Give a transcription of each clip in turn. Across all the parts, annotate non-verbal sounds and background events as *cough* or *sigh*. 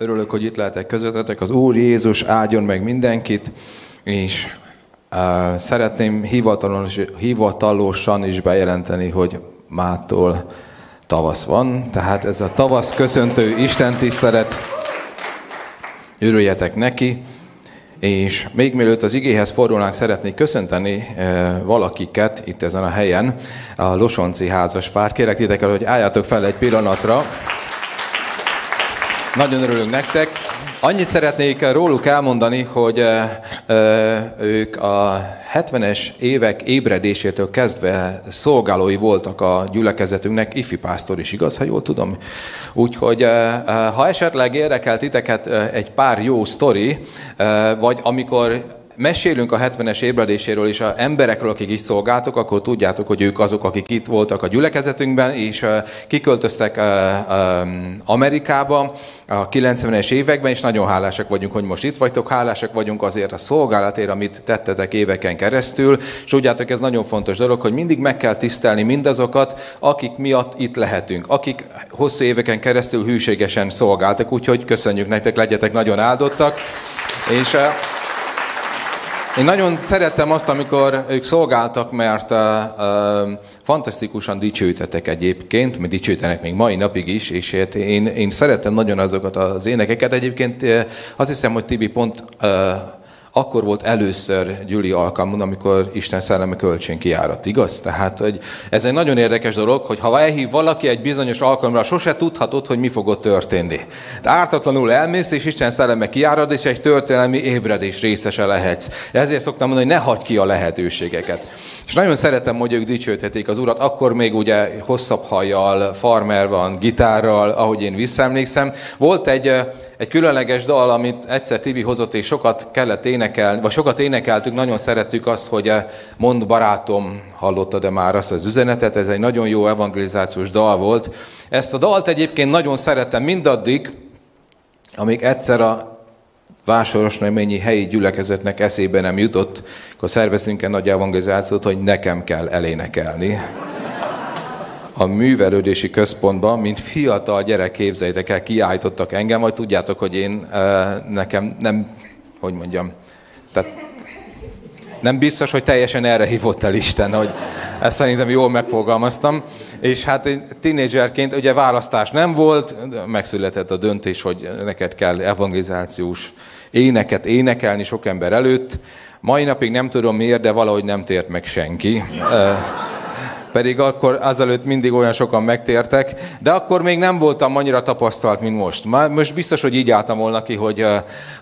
Örülök, hogy itt lehetek közöttetek. Az Úr Jézus áldjon meg mindenkit, és uh, szeretném hivatalos, hivatalosan is bejelenteni, hogy mától tavasz van. Tehát ez a tavasz köszöntő Isten tisztelet. Örüljetek neki. És még mielőtt az igéhez fordulnánk, szeretnék köszönteni valakiket itt ezen a helyen, a Losonci házas pár. Kérek titeket, hogy álljátok fel egy pillanatra. Nagyon örülünk nektek. Annyit szeretnék róluk elmondani, hogy ők a 70-es évek ébredésétől kezdve szolgálói voltak a gyülekezetünknek, ifi pásztor is igaz, ha jól tudom. Úgyhogy ha esetleg érdekel titeket egy pár jó sztori, vagy amikor mesélünk a 70-es ébredéséről és a emberekről, akik is szolgáltok, akkor tudjátok, hogy ők azok, akik itt voltak a gyülekezetünkben, és kiköltöztek Amerikába a 90-es években, és nagyon hálásak vagyunk, hogy most itt vagytok, hálásak vagyunk azért a szolgálatért, amit tettetek éveken keresztül, és tudjátok, ez nagyon fontos dolog, hogy mindig meg kell tisztelni mindazokat, akik miatt itt lehetünk, akik hosszú éveken keresztül hűségesen szolgáltak, úgyhogy köszönjük nektek, legyetek nagyon áldottak. És én nagyon szerettem azt, amikor ők szolgáltak, mert uh, uh, fantasztikusan dicsőítettek egyébként, mert dicsőítenek még mai napig is, és hát én, én szeretem nagyon azokat az énekeket. Egyébként azt hiszem, hogy Tibi pont uh, akkor volt először Gyüli alkalmon, amikor Isten szelleme kölcsön kiárat, igaz? Tehát hogy ez egy nagyon érdekes dolog, hogy ha elhív valaki egy bizonyos alkalomra, sose tudhatod, hogy mi fog ott történni. De ártatlanul elmész, és Isten szelleme kiárad, és egy történelmi ébredés részese lehetsz. Ezért szoktam mondani, hogy ne hagyd ki a lehetőségeket. És nagyon szeretem, hogy ők dicsőthetik az urat, akkor még ugye hosszabb hajjal, farmer van, gitárral, ahogy én visszaemlékszem. Volt egy egy különleges dal, amit egyszer Tibi hozott, és sokat kellett énekelni, vagy sokat énekeltük, nagyon szerettük azt, hogy eh, mond barátom, hallottad-e már azt az üzenetet, ez egy nagyon jó evangelizációs dal volt. Ezt a dalt egyébként nagyon szerettem mindaddig, amíg egyszer a Vásoros Neményi helyi gyülekezetnek eszébe nem jutott, akkor szerveztünk egy nagy evangelizációt, hogy nekem kell elénekelni a művelődési központban, mint fiatal gyerek, képzeljétek el, kiállítottak engem, vagy tudjátok, hogy én nekem nem, hogy mondjam, tehát nem biztos, hogy teljesen erre hívott el Isten, hogy ezt szerintem jól megfogalmaztam. És hát én tínédzserként ugye választás nem volt, megszületett a döntés, hogy neked kell evangelizációs éneket énekelni sok ember előtt. Mai napig nem tudom miért, de valahogy nem tért meg senki pedig akkor azelőtt mindig olyan sokan megtértek, de akkor még nem voltam annyira tapasztalt, mint most. Most biztos, hogy így álltam volna ki, hogy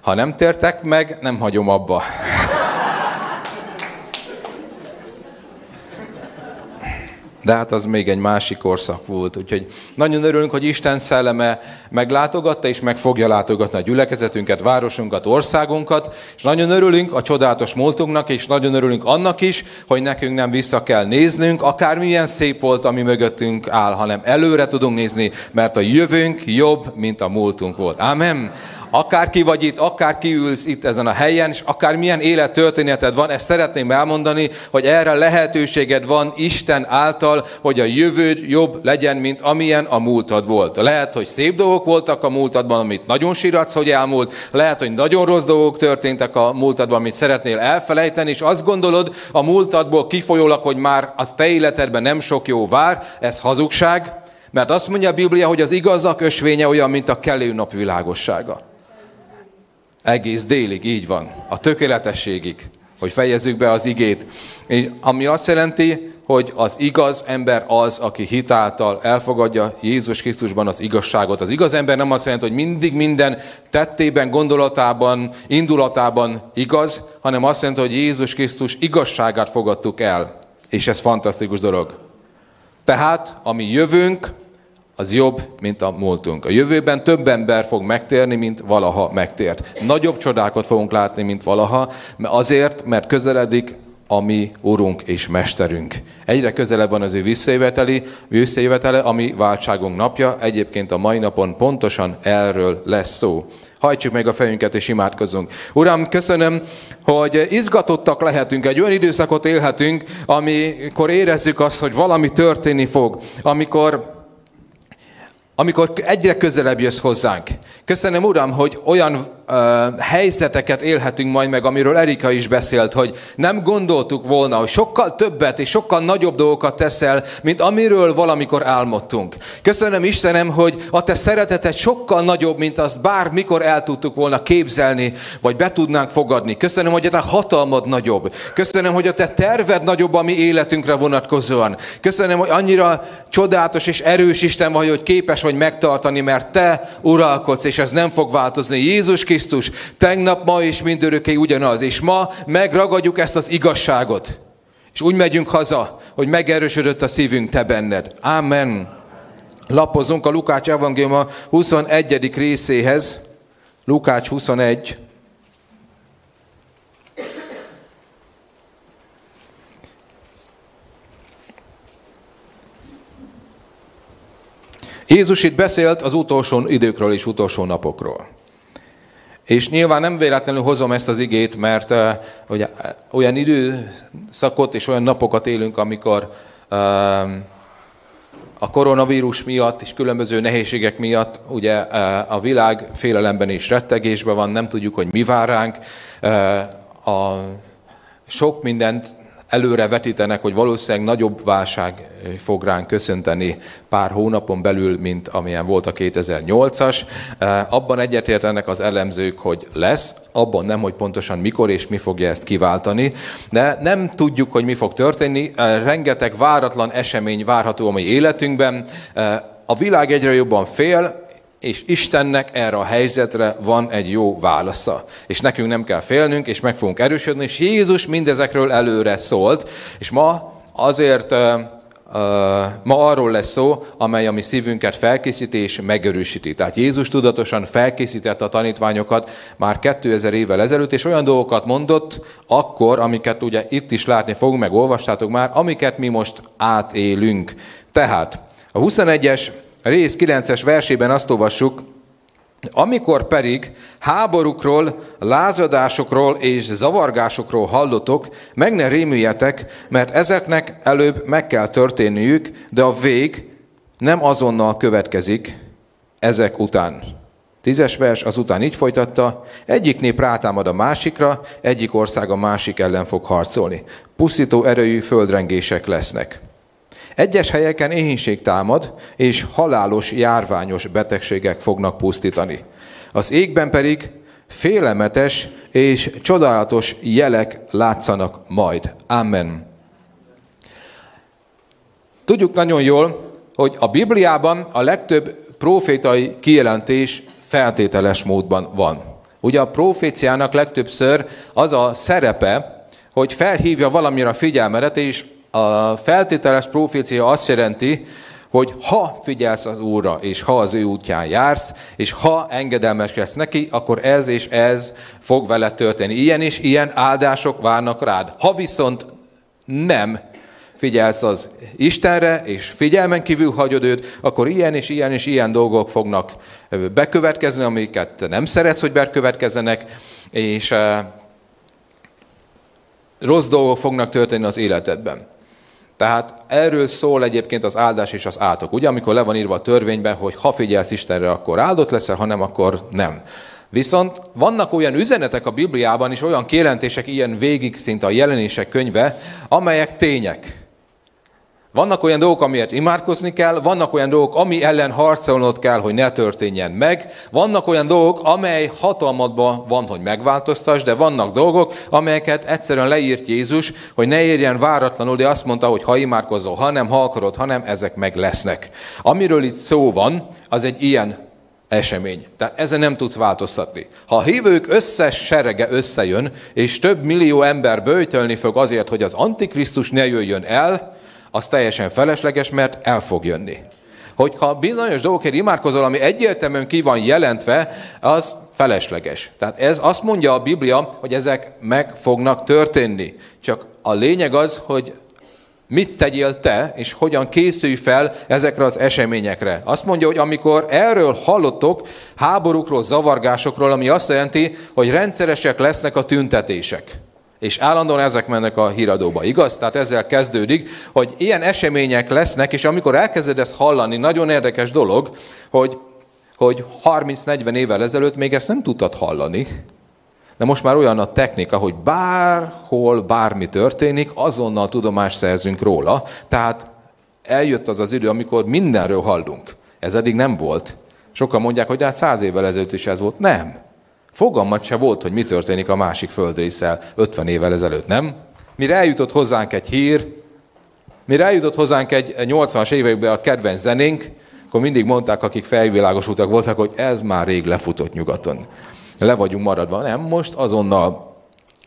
ha nem tértek meg, nem hagyom abba. *laughs* De hát az még egy másik korszak volt. Úgyhogy nagyon örülünk, hogy Isten szelleme meglátogatta és meg fogja látogatni a gyülekezetünket, városunkat, országunkat. És nagyon örülünk a csodálatos múltunknak, és nagyon örülünk annak is, hogy nekünk nem vissza kell néznünk, akármilyen szép volt, ami mögöttünk áll, hanem előre tudunk nézni, mert a jövőnk jobb, mint a múltunk volt. Amen. Akárki vagy itt, akárki ülsz itt ezen a helyen, és akármilyen élettörténeted van, ezt szeretném elmondani, hogy erre lehetőséged van Isten által, hogy a jövőd jobb legyen, mint amilyen a múltad volt. Lehet, hogy szép dolgok voltak a múltadban, amit nagyon siratsz, hogy elmúlt. Lehet, hogy nagyon rossz dolgok történtek a múltadban, amit szeretnél elfelejteni, és azt gondolod a múltadból kifolyólag, hogy már az te életedben nem sok jó vár, ez hazugság, mert azt mondja a Biblia, hogy az igazak ösvénye olyan, mint a kelő nap világossága. Egész délig, így van. A tökéletességig, hogy fejezzük be az igét. Ami azt jelenti, hogy az igaz ember az, aki hitáltal elfogadja Jézus Krisztusban az igazságot. Az igaz ember nem azt jelenti, hogy mindig minden tettében, gondolatában, indulatában igaz, hanem azt jelenti, hogy Jézus Krisztus igazságát fogadtuk el. És ez fantasztikus dolog. Tehát, ami jövünk, az jobb, mint a múltunk. A jövőben több ember fog megtérni, mint valaha megtért. Nagyobb csodákat fogunk látni, mint valaha, azért, mert közeledik a mi Urunk és Mesterünk. Egyre közelebb van az ő visszajöveteli, visszajövetele, ami váltságunk napja. Egyébként a mai napon pontosan erről lesz szó. Hajtsuk meg a fejünket és imádkozzunk. Uram, köszönöm, hogy izgatottak lehetünk, egy olyan időszakot élhetünk, amikor érezzük azt, hogy valami történni fog, amikor amikor egyre közelebb jössz hozzánk. Köszönöm, Uram, hogy olyan helyzeteket élhetünk majd meg, amiről Erika is beszélt, hogy nem gondoltuk volna, hogy sokkal többet és sokkal nagyobb dolgokat teszel, mint amiről valamikor álmodtunk. Köszönöm Istenem, hogy a te szereteted sokkal nagyobb, mint azt bármikor el tudtuk volna képzelni, vagy be tudnánk fogadni. Köszönöm, hogy a te hatalmad nagyobb. Köszönöm, hogy a te terved nagyobb a mi életünkre vonatkozóan. Köszönöm, hogy annyira csodálatos és erős Isten vagy, hogy képes vagy megtartani, mert te uralkodsz, és ez nem fog változni. Jézus Krisztus tegnap, ma és mindörökké ugyanaz. És ma megragadjuk ezt az igazságot. És úgy megyünk haza, hogy megerősödött a szívünk te benned. Amen. Lapozunk a Lukács evangéliuma 21. részéhez. Lukács 21. Jézus itt beszélt az utolsó időkről és utolsó napokról. És nyilván nem véletlenül hozom ezt az igét, mert uh, ugye, olyan időszakot és olyan napokat élünk, amikor uh, a koronavírus miatt és különböző nehézségek miatt ugye a világ félelemben és rettegésben van, nem tudjuk, hogy mi vár ránk. A sok mindent előre vetítenek, hogy valószínűleg nagyobb válság fog ránk köszönteni pár hónapon belül, mint amilyen volt a 2008-as. Abban egyetértenek az elemzők, hogy lesz, abban nem, hogy pontosan mikor és mi fogja ezt kiváltani, de nem tudjuk, hogy mi fog történni. Rengeteg váratlan esemény várható a mi életünkben. A világ egyre jobban fél, és Istennek erre a helyzetre van egy jó válasza. És nekünk nem kell félnünk, és meg fogunk erősödni, és Jézus mindezekről előre szólt, és ma azért ma arról lesz szó, amely a mi szívünket felkészíti és megerősíti. Tehát Jézus tudatosan felkészítette a tanítványokat már 2000 évvel ezelőtt, és olyan dolgokat mondott akkor, amiket ugye itt is látni fogunk, meg olvastátok már, amiket mi most átélünk. Tehát a 21-es rész 9-es versében azt olvassuk, amikor pedig háborúkról, lázadásokról és zavargásokról hallotok, meg ne rémüljetek, mert ezeknek előbb meg kell történniük, de a vég nem azonnal következik ezek után. Tízes vers azután így folytatta, egyik nép rátámad a másikra, egyik ország a másik ellen fog harcolni. Pusztító erőjű földrengések lesznek. Egyes helyeken éhínség támad, és halálos, járványos betegségek fognak pusztítani. Az égben pedig félelmetes és csodálatos jelek látszanak majd. Amen. Tudjuk nagyon jól, hogy a Bibliában a legtöbb profétai kijelentés feltételes módban van. Ugye a proféciának legtöbbször az a szerepe, hogy felhívja valamire a figyelmedet, és a feltételes profécia azt jelenti, hogy ha figyelsz az Úrra, és ha az ő útján jársz, és ha engedelmeskedsz neki, akkor ez és ez fog vele történni. Ilyen és ilyen áldások várnak rád. Ha viszont nem figyelsz az Istenre, és figyelmen kívül hagyod őt, akkor ilyen és ilyen és ilyen dolgok fognak bekövetkezni, amiket nem szeretsz, hogy bekövetkezzenek, és rossz dolgok fognak történni az életedben. Tehát erről szól egyébként az áldás és az átok. Ugye, amikor le van írva a törvényben, hogy ha figyelsz Istenre, akkor áldott leszel, ha nem, akkor nem. Viszont vannak olyan üzenetek a Bibliában is, olyan kijelentések, ilyen végig szinte a jelenések könyve, amelyek tények. Vannak olyan dolgok, amiért imádkozni kell, vannak olyan dolgok, ami ellen harcolnod kell, hogy ne történjen meg, vannak olyan dolgok, amely hatalmadban van, hogy megváltoztass, de vannak dolgok, amelyeket egyszerűen leírt Jézus, hogy ne érjen váratlanul, de azt mondta, hogy ha imádkozol, ha nem, ha akarod, ha nem, ezek meg lesznek. Amiről itt szó van, az egy ilyen esemény. Tehát ezen nem tudsz változtatni. Ha a hívők összes serege összejön, és több millió ember bőjtölni fog azért, hogy az Antikrisztus ne jöjjön el, az teljesen felesleges, mert el fog jönni. Hogyha bizonyos dolgokért imádkozol, ami egyértelműen ki van jelentve, az felesleges. Tehát ez azt mondja a Biblia, hogy ezek meg fognak történni. Csak a lényeg az, hogy mit tegyél te, és hogyan készülj fel ezekre az eseményekre. Azt mondja, hogy amikor erről hallottok, háborúkról, zavargásokról, ami azt jelenti, hogy rendszeresek lesznek a tüntetések. És állandóan ezek mennek a híradóba, igaz? Tehát ezzel kezdődik, hogy ilyen események lesznek, és amikor elkezded ezt hallani, nagyon érdekes dolog, hogy, hogy 30-40 évvel ezelőtt még ezt nem tudtad hallani, de most már olyan a technika, hogy bárhol bármi történik, azonnal tudomást szerzünk róla. Tehát eljött az az idő, amikor mindenről hallunk. Ez eddig nem volt. Sokan mondják, hogy hát száz évvel ezelőtt is ez volt. Nem. Fogalmat se volt, hogy mi történik a másik földrészsel 50 évvel ezelőtt, nem? Mire eljutott hozzánk egy hír, mire eljutott hozzánk egy 80-as években a kedvenc zenénk, akkor mindig mondták, akik felvilágosultak voltak, hogy ez már rég lefutott nyugaton. Le vagyunk maradva. Nem, most azonnal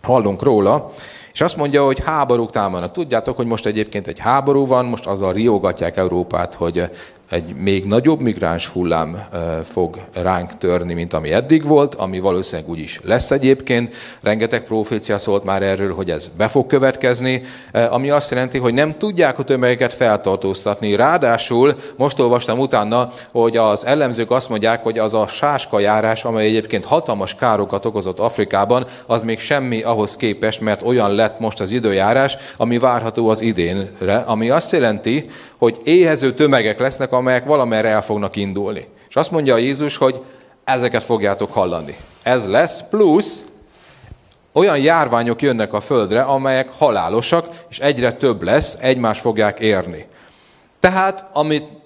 hallunk róla, és azt mondja, hogy háborúk támadnak. Tudjátok, hogy most egyébként egy háború van, most azzal riogatják Európát, hogy egy még nagyobb migráns hullám fog ránk törni, mint ami eddig volt, ami valószínűleg úgy is lesz egyébként. Rengeteg profécia szólt már erről, hogy ez be fog következni, ami azt jelenti, hogy nem tudják a tömegeket feltartóztatni. Ráadásul most olvastam utána, hogy az ellenzők azt mondják, hogy az a sáska járás, amely egyébként hatalmas károkat okozott Afrikában, az még semmi ahhoz képest, mert olyan lett most az időjárás, ami várható az idénre, ami azt jelenti, hogy éhező tömegek lesznek, amelyek valamerre el fognak indulni. És azt mondja Jézus, hogy ezeket fogjátok hallani. Ez lesz, plusz olyan járványok jönnek a földre, amelyek halálosak, és egyre több lesz, egymást fogják érni. Tehát, amit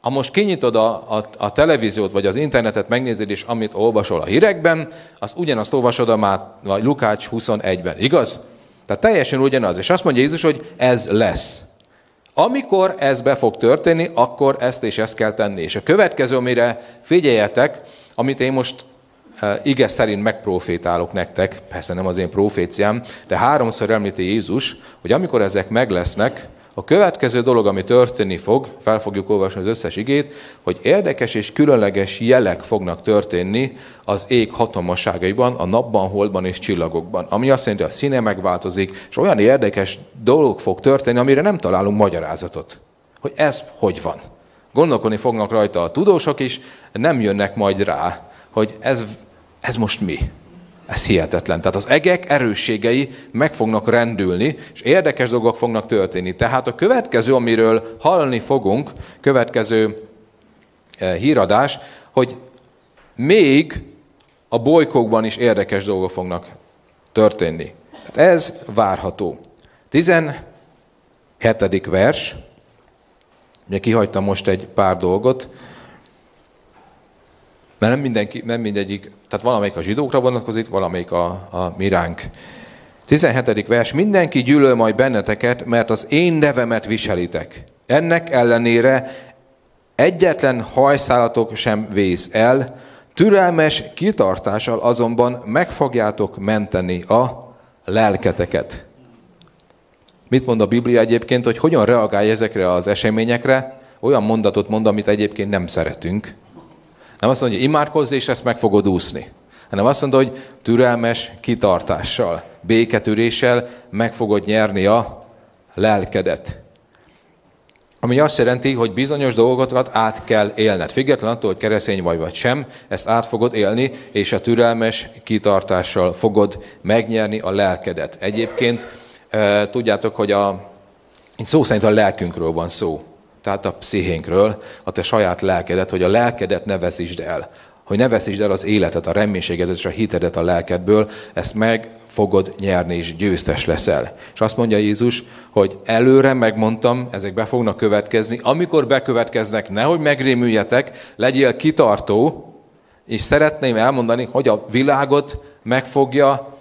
ha most kinyitod a, a, a televíziót, vagy az internetet, megnézed, és amit olvasol a hírekben, az ugyanazt olvasod a Mát, vagy Lukács 21-ben, igaz? Tehát teljesen ugyanaz. És azt mondja Jézus, hogy ez lesz. Amikor ez be fog történni, akkor ezt és ezt kell tenni. És a következő, amire figyeljetek, amit én most e, ige szerint megprofétálok nektek, persze nem az én proféciám, de háromszor említi Jézus, hogy amikor ezek meg lesznek, a következő dolog, ami történni fog, fel fogjuk olvasni az összes igét, hogy érdekes és különleges jelek fognak történni az ég hatalmasságaiban, a napban, holdban és csillagokban. Ami azt jelenti, hogy a színe megváltozik, és olyan érdekes dolog fog történni, amire nem találunk magyarázatot. Hogy ez hogy van. Gondolkodni fognak rajta a tudósok is, nem jönnek majd rá, hogy ez, ez most mi. Ez hihetetlen. Tehát az egek erősségei meg fognak rendülni, és érdekes dolgok fognak történni. Tehát a következő, amiről hallani fogunk, következő eh, híradás, hogy még a bolykókban is érdekes dolgok fognak történni. Ez várható. 17. vers, ugye kihagytam most egy pár dolgot, mert nem, mindenki, nem mindegyik, tehát valamelyik a zsidókra vonatkozik, valamelyik a, a miránk. 17. vers, mindenki gyűlöl majd benneteket, mert az én nevemet viselitek. Ennek ellenére egyetlen hajszálatok sem vész el, türelmes kitartással azonban meg fogjátok menteni a lelketeket. Mit mond a Biblia egyébként, hogy hogyan reagálj ezekre az eseményekre? Olyan mondatot mond, amit egyébként nem szeretünk. Nem azt mondja, hogy imádkozz, és ezt meg fogod úszni. Hanem azt mondja, hogy türelmes kitartással, béketűréssel meg fogod nyerni a lelkedet. Ami azt jelenti, hogy bizonyos dolgokat át kell élned. Független attól, hogy keresztény vagy vagy sem, ezt át fogod élni, és a türelmes kitartással fogod megnyerni a lelkedet. Egyébként e, tudjátok, hogy a, szó szerint a lelkünkről van szó tehát a pszichénkről, a te saját lelkedet, hogy a lelkedet ne veszítsd el. Hogy ne veszítsd el az életet, a reménységedet és a hitedet a lelkedből, ezt meg fogod nyerni, és győztes leszel. És azt mondja Jézus, hogy előre megmondtam, ezek be fognak következni, amikor bekövetkeznek, nehogy megrémüljetek, legyél kitartó, és szeretném elmondani, hogy a világot meg fogja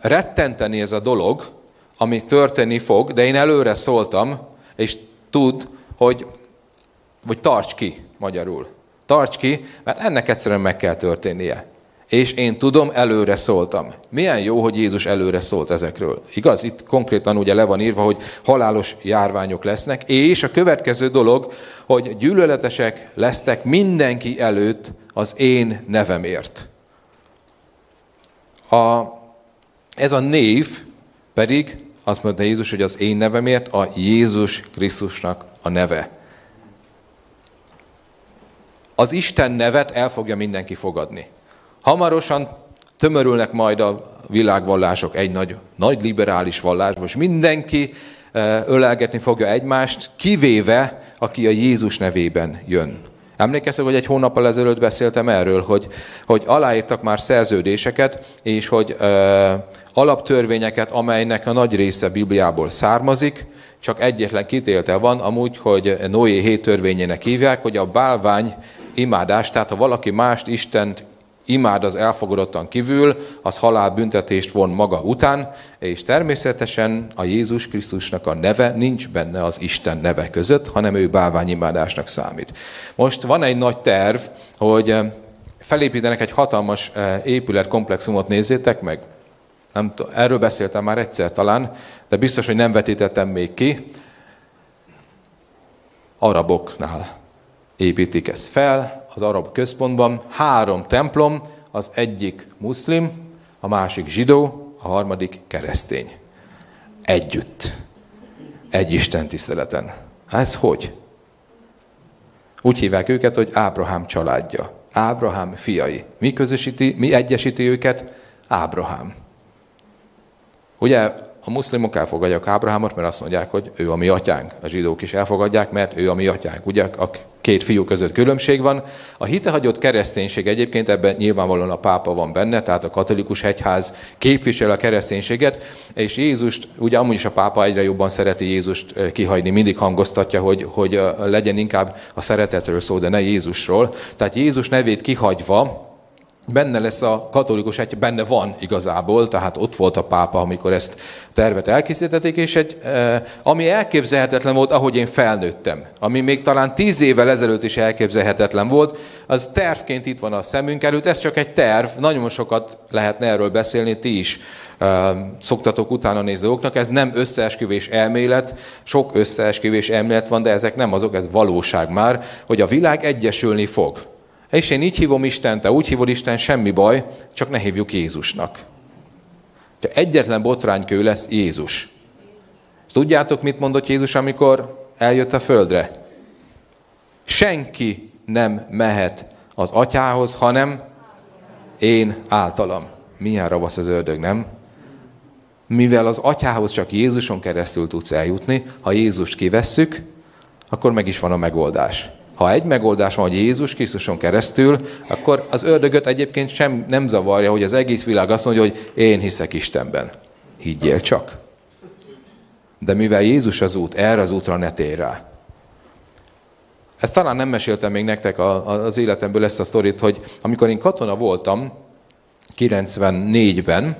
rettenteni ez a dolog, ami történni fog, de én előre szóltam, és tud, hogy, hogy tarts ki magyarul. Tarts ki, mert ennek egyszerűen meg kell történnie. És én tudom, előre szóltam. Milyen jó, hogy Jézus előre szólt ezekről. Igaz? Itt konkrétan ugye le van írva, hogy halálos járványok lesznek, és a következő dolog, hogy gyűlöletesek lesztek mindenki előtt az én nevemért. A, ez a név pedig azt mondta Jézus, hogy az én nevemért a Jézus Krisztusnak a neve. Az Isten nevet el fogja mindenki fogadni. Hamarosan tömörülnek majd a világvallások egy nagy, nagy liberális vallás. Most mindenki ölelgetni fogja egymást, kivéve, aki a Jézus nevében jön. Emlékeztek, hogy egy hónappal ezelőtt beszéltem erről, hogy, hogy aláírtak már szerződéseket, és hogy ö, alaptörvényeket, amelynek a nagy része Bibliából származik, csak egyetlen kitélte van, amúgy, hogy Noé hét törvényének hívják, hogy a bálvány imádás, tehát ha valaki mást Istent imád az elfogadottan kívül, az halálbüntetést von maga után, és természetesen a Jézus Krisztusnak a neve nincs benne az Isten neve között, hanem ő bálványimádásnak számít. Most van egy nagy terv, hogy felépítenek egy hatalmas eh, épületkomplexumot, nézzétek meg. Nem, erről beszéltem már egyszer talán, de biztos, hogy nem vetítettem még ki. Araboknál építik ezt fel, az arab központban. Három templom, az egyik muszlim, a másik zsidó, a harmadik keresztény. Együtt. Egy Isten tiszteleten. Hát ez hogy? Úgy hívják őket, hogy Ábrahám családja. Ábrahám fiai. Mi közösíti, mi egyesíti őket? Ábrahám. Ugye a muszlimok elfogadják Ábrahámot, mert azt mondják, hogy ő a mi atyánk. A zsidók is elfogadják, mert ő a mi atyánk. Ugye a két fiú között különbség van. A hitehagyott kereszténység egyébként ebben nyilvánvalóan a pápa van benne, tehát a katolikus egyház képvisel a kereszténységet, és Jézust, ugye amúgy is a pápa egyre jobban szereti Jézust eh, kihagyni, mindig hangoztatja, hogy, hogy eh, legyen inkább a szeretetről szó, de ne Jézusról. Tehát Jézus nevét kihagyva, benne lesz a katolikus egy, benne van igazából, tehát ott volt a pápa, amikor ezt tervet elkészítették, és egy, eh, ami elképzelhetetlen volt, ahogy én felnőttem, ami még talán tíz évvel ezelőtt is elképzelhetetlen volt, az tervként itt van a szemünk előtt, ez csak egy terv, nagyon sokat lehetne erről beszélni, ti is eh, szoktatok utána nézni dolgoknak, ez nem összeesküvés elmélet, sok összeesküvés elmélet van, de ezek nem azok, ez valóság már, hogy a világ egyesülni fog. És én így hívom Isten, te úgy hívod Isten, semmi baj, csak ne hívjuk Jézusnak. Ha egyetlen botránykő lesz Jézus. Tudjátok, mit mondott Jézus, amikor eljött a földre? Senki nem mehet az atyához, hanem én általam. Milyen ravasz az ördög, nem? Mivel az atyához csak Jézuson keresztül tudsz eljutni, ha Jézust kivesszük, akkor meg is van a megoldás. Ha egy megoldás van, hogy Jézus Krisztuson keresztül, akkor az ördögöt egyébként sem nem zavarja, hogy az egész világ azt mondja, hogy én hiszek Istenben. Higgyél csak. De mivel Jézus az út, erre az útra ne tér rá. Ezt talán nem meséltem még nektek az életemből ezt a sztorit, hogy amikor én katona voltam, 94-ben,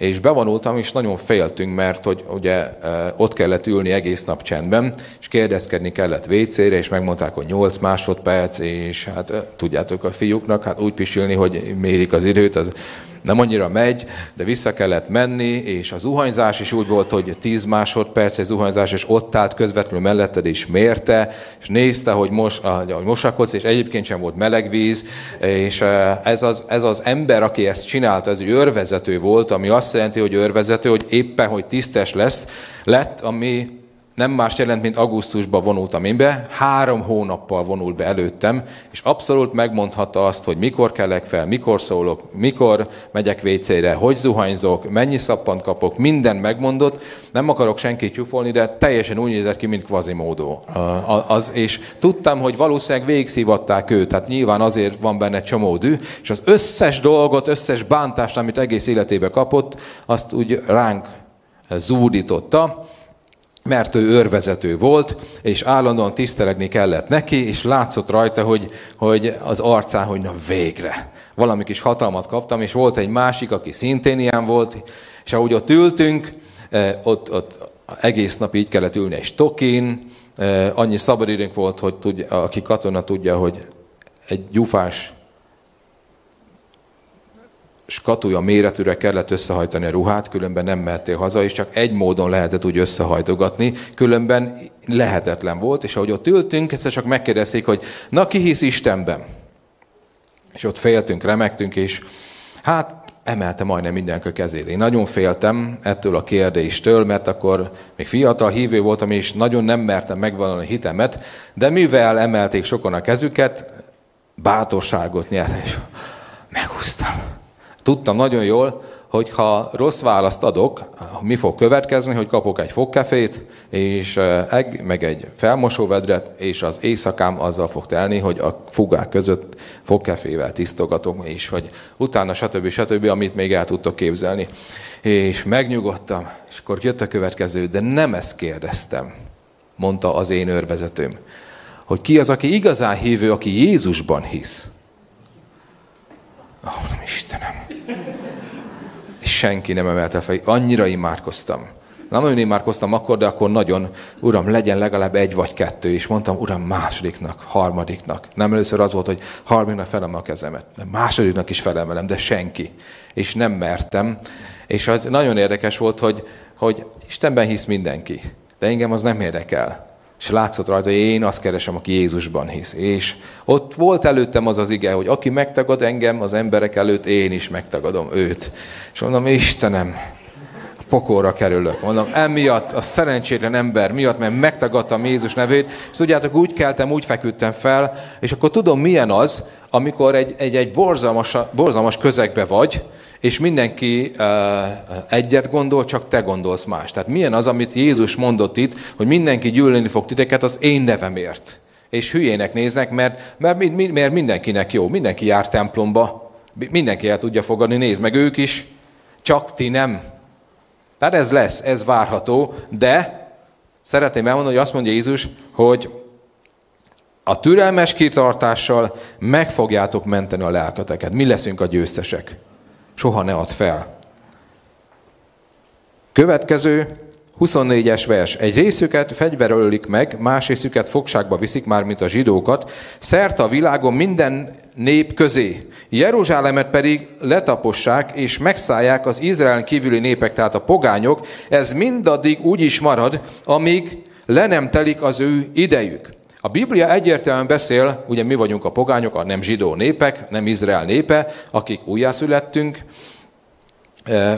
és bevonultam, és nagyon féltünk, mert hogy ugye ott kellett ülni egész nap csendben, és kérdezkedni kellett WC-re, és megmondták, hogy 8 másodperc, és hát tudjátok a fiúknak, hát úgy pisilni, hogy mérik az időt, az nem annyira megy, de vissza kellett menni, és az zuhanyzás is úgy volt, hogy 10 másodperc egy zuhanyzás, és ott állt közvetlenül melletted, és mérte, és nézte, hogy, mos, hogy mosakodsz, és egyébként sem volt meleg víz, és ez az, ez az ember, aki ezt csinálta, ez egy őrvezető volt, ami azt jelenti, hogy őrvezető, hogy éppen, hogy tisztes lesz, lett, ami nem más jelent, mint augusztusban vonultam én be, három hónappal vonult be előttem, és abszolút megmondhatta azt, hogy mikor kelek fel, mikor szólok, mikor megyek WC-re, hogy zuhanyzok, mennyi szappant kapok, minden megmondott. Nem akarok senkit csúfolni, de teljesen úgy nézett ki, mint kvazimódó. Az, és tudtam, hogy valószínűleg végigszívatták őt, tehát nyilván azért van benne csomó dű, és az összes dolgot, összes bántást, amit egész életébe kapott, azt úgy ránk zúdította mert ő őrvezető volt, és állandóan tisztelegni kellett neki, és látszott rajta, hogy, hogy az arcán, hogy na végre. Valami kis hatalmat kaptam, és volt egy másik, aki szintén ilyen volt, és ahogy ott ültünk, eh, ott, ott egész nap így kellett ülni egy stokin, eh, annyi szabadidőnk volt, hogy tudja, aki katona tudja, hogy egy gyufás skatúja méretűre kellett összehajtani a ruhát, különben nem mehettél haza, és csak egy módon lehetett úgy összehajtogatni, különben lehetetlen volt, és ahogy ott ültünk, egyszer csak megkérdezték, hogy na ki hisz Istenben? És ott féltünk, remegtünk, és hát emelte majdnem mindenki a kezét. Én nagyon féltem ettől a kérdéstől, mert akkor még fiatal hívő voltam, és nagyon nem mertem megvalani a hitemet, de mivel emelték sokan a kezüket, bátorságot nyert, és megúsztam Tudtam nagyon jól, hogy ha rossz választ adok, mi fog következni, hogy kapok egy fogkefét, és egg, meg egy felmosóvedret, és az éjszakám azzal fog telni, hogy a fugák között fogkefével tisztogatom, és hogy utána stb. stb., amit még el tudtok képzelni. És megnyugodtam, és akkor jött a következő, de nem ezt kérdeztem, mondta az én őrvezetőm, hogy ki az, aki igazán hívő, aki Jézusban hisz. Ó, oh, Istenem senki nem emelte fel. Annyira imádkoztam. Nem nagyon imádkoztam akkor, de akkor nagyon, uram, legyen legalább egy vagy kettő, és mondtam, uram, másodiknak, harmadiknak. Nem először az volt, hogy harmadiknak felem a kezemet, de másodiknak is felemelem, de senki. És nem mertem. És az nagyon érdekes volt, hogy, hogy Istenben hisz mindenki, de engem az nem érdekel. És látszott rajta, hogy én azt keresem, aki Jézusban hisz. És ott volt előttem az az ige, hogy aki megtagad engem az emberek előtt, én is megtagadom őt. És mondom, Istenem, pokolra kerülök. Mondom, emiatt, a szerencsétlen ember miatt, mert megtagadtam Jézus nevét, és tudjátok, úgy keltem, úgy feküdtem fel, és akkor tudom, milyen az, amikor egy, egy, egy borzalmas, borzalmas közegbe vagy, és mindenki uh, egyet gondol, csak te gondolsz más. Tehát milyen az, amit Jézus mondott itt, hogy mindenki gyűlölni fog titeket az én nevemért. És hülyének néznek, mert, mert, mert mindenkinek jó, mindenki jár templomba, mindenki el tudja fogadni, nézd meg ők is, csak ti nem. Tehát ez lesz, ez várható, de szeretném elmondani, hogy azt mondja Jézus, hogy a türelmes kitartással meg fogjátok menteni a lelketeket. Mi leszünk a győztesek soha ne add fel. Következő 24-es vers. Egy részüket fegyverölik meg, más részüket fogságba viszik már, mint a zsidókat, szerte a világon minden nép közé. Jeruzsálemet pedig letapossák és megszállják az Izrael kívüli népek, tehát a pogányok. Ez mindaddig úgy is marad, amíg le nem telik az ő idejük. A Biblia egyértelműen beszél, ugye mi vagyunk a pogányok, a nem zsidó népek, nem Izrael népe, akik újjászülettünk,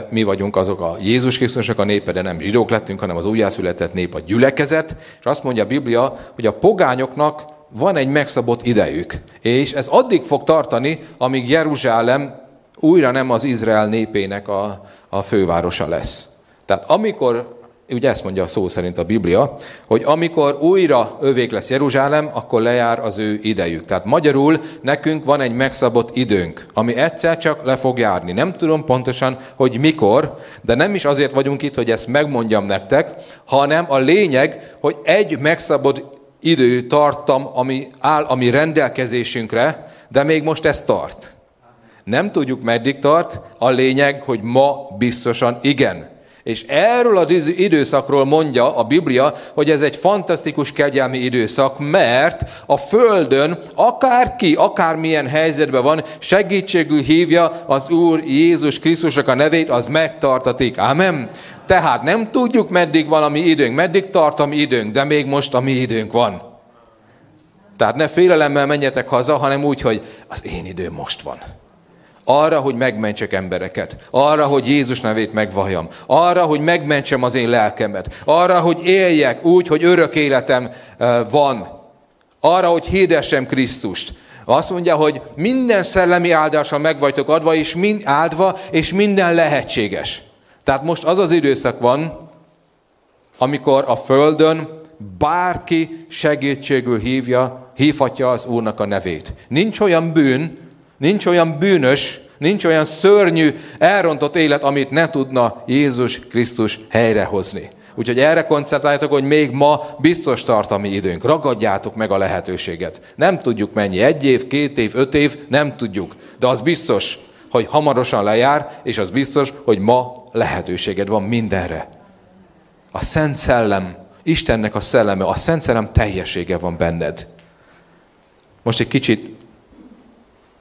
mi vagyunk azok a Jézus Krisztusnak a népe, de nem zsidók lettünk, hanem az újjászületett nép, a gyülekezet, és azt mondja a Biblia, hogy a pogányoknak van egy megszabott idejük, és ez addig fog tartani, amíg Jeruzsálem újra nem az Izrael népének a, a fővárosa lesz. Tehát amikor ugye ezt mondja a szó szerint a Biblia, hogy amikor újra övék lesz Jeruzsálem, akkor lejár az ő idejük. Tehát magyarul nekünk van egy megszabott időnk, ami egyszer csak le fog járni. Nem tudom pontosan, hogy mikor, de nem is azért vagyunk itt, hogy ezt megmondjam nektek, hanem a lényeg, hogy egy megszabott idő tartam, ami áll a mi rendelkezésünkre, de még most ez tart. Nem tudjuk, meddig tart, a lényeg, hogy ma biztosan igen. És erről az időszakról mondja a Biblia, hogy ez egy fantasztikus kegyelmi időszak, mert a Földön akárki, akármilyen helyzetben van, segítségül hívja az Úr Jézus Krisztusnak a nevét, az megtartatik. Amen. Tehát nem tudjuk, meddig van a mi időnk, meddig tart a mi időnk, de még most a mi időnk van. Tehát ne félelemmel menjetek haza, hanem úgy, hogy az én időm most van. Arra, hogy megmentsek embereket. Arra, hogy Jézus nevét megvalljam. Arra, hogy megmentsem az én lelkemet. Arra, hogy éljek úgy, hogy örök életem van. Arra, hogy hirdessem Krisztust. Azt mondja, hogy minden szellemi áldással meg vagytok adva, és mind áldva, és minden lehetséges. Tehát most az az időszak van, amikor a Földön bárki segítségül hívja, hívhatja az Úrnak a nevét. Nincs olyan bűn, Nincs olyan bűnös, nincs olyan szörnyű, elrontott élet, amit ne tudna Jézus Krisztus helyrehozni. Úgyhogy erre koncentráljatok, hogy még ma biztos tart a mi időnk. Ragadjátok meg a lehetőséget. Nem tudjuk mennyi, egy év, két év, öt év, nem tudjuk. De az biztos, hogy hamarosan lejár, és az biztos, hogy ma lehetőséged van mindenre. A Szent Szellem, Istennek a szelleme, a Szent Szellem teljessége van benned. Most egy kicsit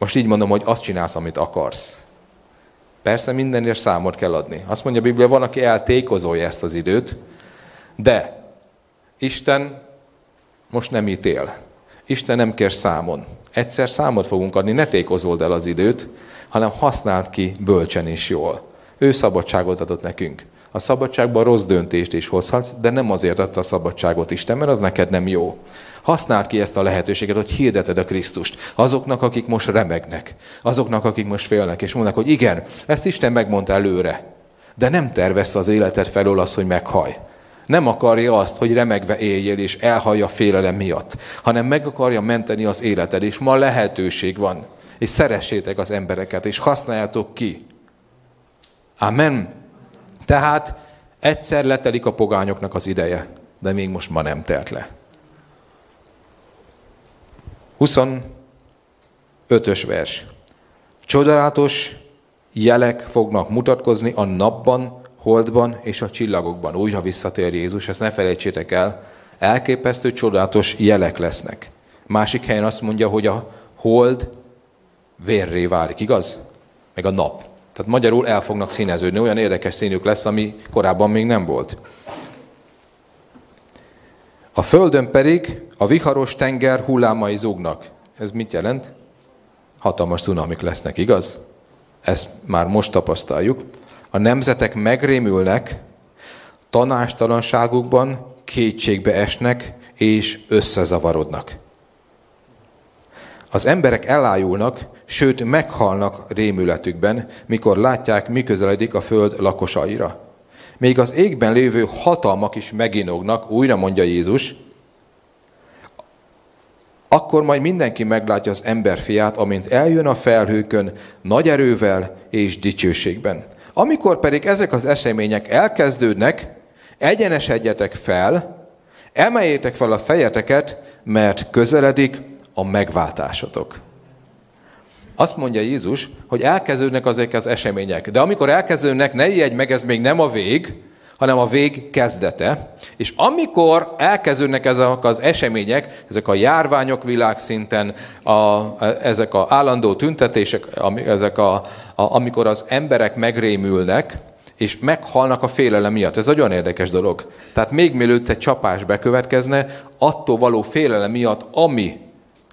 most így mondom, hogy azt csinálsz, amit akarsz. Persze mindenért számot kell adni. Azt mondja a Biblia, van, aki eltékozolja ezt az időt, de Isten most nem ítél. Isten nem kér számon. Egyszer számot fogunk adni, ne tékozold el az időt, hanem használd ki bölcsen és jól. Ő szabadságot adott nekünk. A szabadságban rossz döntést is hozhatsz, de nem azért adta a szabadságot Isten, mert az neked nem jó. Használd ki ezt a lehetőséget, hogy hirdeted a Krisztust. Azoknak, akik most remegnek. Azoknak, akik most félnek, és mondnak, hogy igen, ezt Isten megmondta előre. De nem tervezte az életed felől az, hogy meghaj. Nem akarja azt, hogy remegve éljél és elhallja félelem miatt, hanem meg akarja menteni az életed, és ma lehetőség van. És szeressétek az embereket, és használjátok ki. Amen. Tehát egyszer letelik a pogányoknak az ideje, de még most ma nem telt le. 25-ös vers. Csodálatos jelek fognak mutatkozni a napban, holdban és a csillagokban. Újra visszatér Jézus, ezt ne felejtsétek el. Elképesztő, csodálatos jelek lesznek. Másik helyen azt mondja, hogy a hold vérré válik, igaz? Meg a nap. Tehát magyarul el fognak színeződni, olyan érdekes színük lesz, ami korábban még nem volt. A földön pedig a viharos tenger hullámai zúgnak. Ez mit jelent? Hatalmas cunamik lesznek, igaz? Ezt már most tapasztaljuk. A nemzetek megrémülnek, tanástalanságukban kétségbe esnek és összezavarodnak. Az emberek elájulnak, sőt meghalnak rémületükben, mikor látják, mi közeledik a föld lakosaira. Még az égben lévő hatalmak is meginognak, újra mondja Jézus, akkor majd mindenki meglátja az emberfiát, amint eljön a felhőkön nagy erővel és dicsőségben. Amikor pedig ezek az események elkezdődnek, egyenesedjetek fel, emeljétek fel a fejeteket, mert közeledik a megváltásotok. Azt mondja Jézus, hogy elkezdődnek azok az események. De amikor elkezdődnek, ne ijedj meg, ez még nem a vég, hanem a vég kezdete. És amikor elkezdődnek ezek az események, ezek a járványok világszinten, a, ezek az állandó tüntetések, ezek a, a, amikor az emberek megrémülnek, és meghalnak a félelem miatt. Ez egy olyan érdekes dolog. Tehát még mielőtt egy csapás bekövetkezne, attól való félelem miatt, ami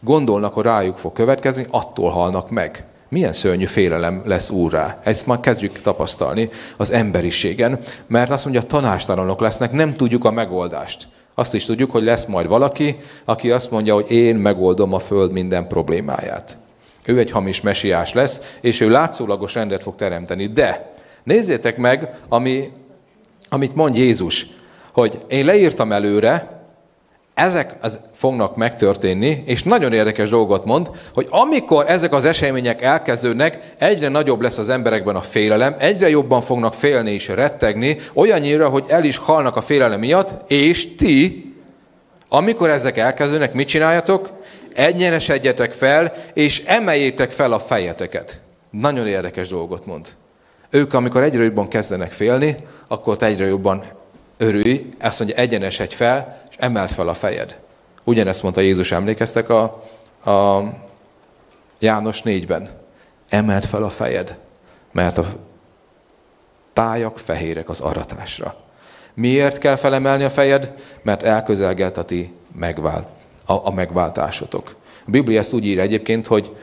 gondolnak, hogy rájuk fog következni, attól halnak meg. Milyen szörnyű félelem lesz úrrá. Ezt már kezdjük tapasztalni az emberiségen, mert azt mondja, tanástalanok lesznek, nem tudjuk a megoldást. Azt is tudjuk, hogy lesz majd valaki, aki azt mondja, hogy én megoldom a föld minden problémáját. Ő egy hamis mesiás lesz, és ő látszólagos rendet fog teremteni. De nézzétek meg, ami, amit mond Jézus, hogy én leírtam előre, ezek az fognak megtörténni, és nagyon érdekes dolgot mond, hogy amikor ezek az események elkezdődnek, egyre nagyobb lesz az emberekben a félelem, egyre jobban fognak félni és rettegni, olyannyira, hogy el is halnak a félelem miatt, és ti, amikor ezek elkezdődnek, mit csináljatok? Egyenesedjetek fel, és emeljétek fel a fejeteket. Nagyon érdekes dolgot mond. Ők, amikor egyre jobban kezdenek félni, akkor egyre jobban örülj, azt mondja, egyenesedj fel, emelt fel a fejed. Ugyanezt mondta Jézus, emlékeztek a, a János 4-ben. Emelt fel a fejed, mert a tájak fehérek az aratásra. Miért kell felemelni a fejed? Mert elközelgelt a ti megvált, a, a megváltásotok. A Biblia ezt úgy ír egyébként, hogy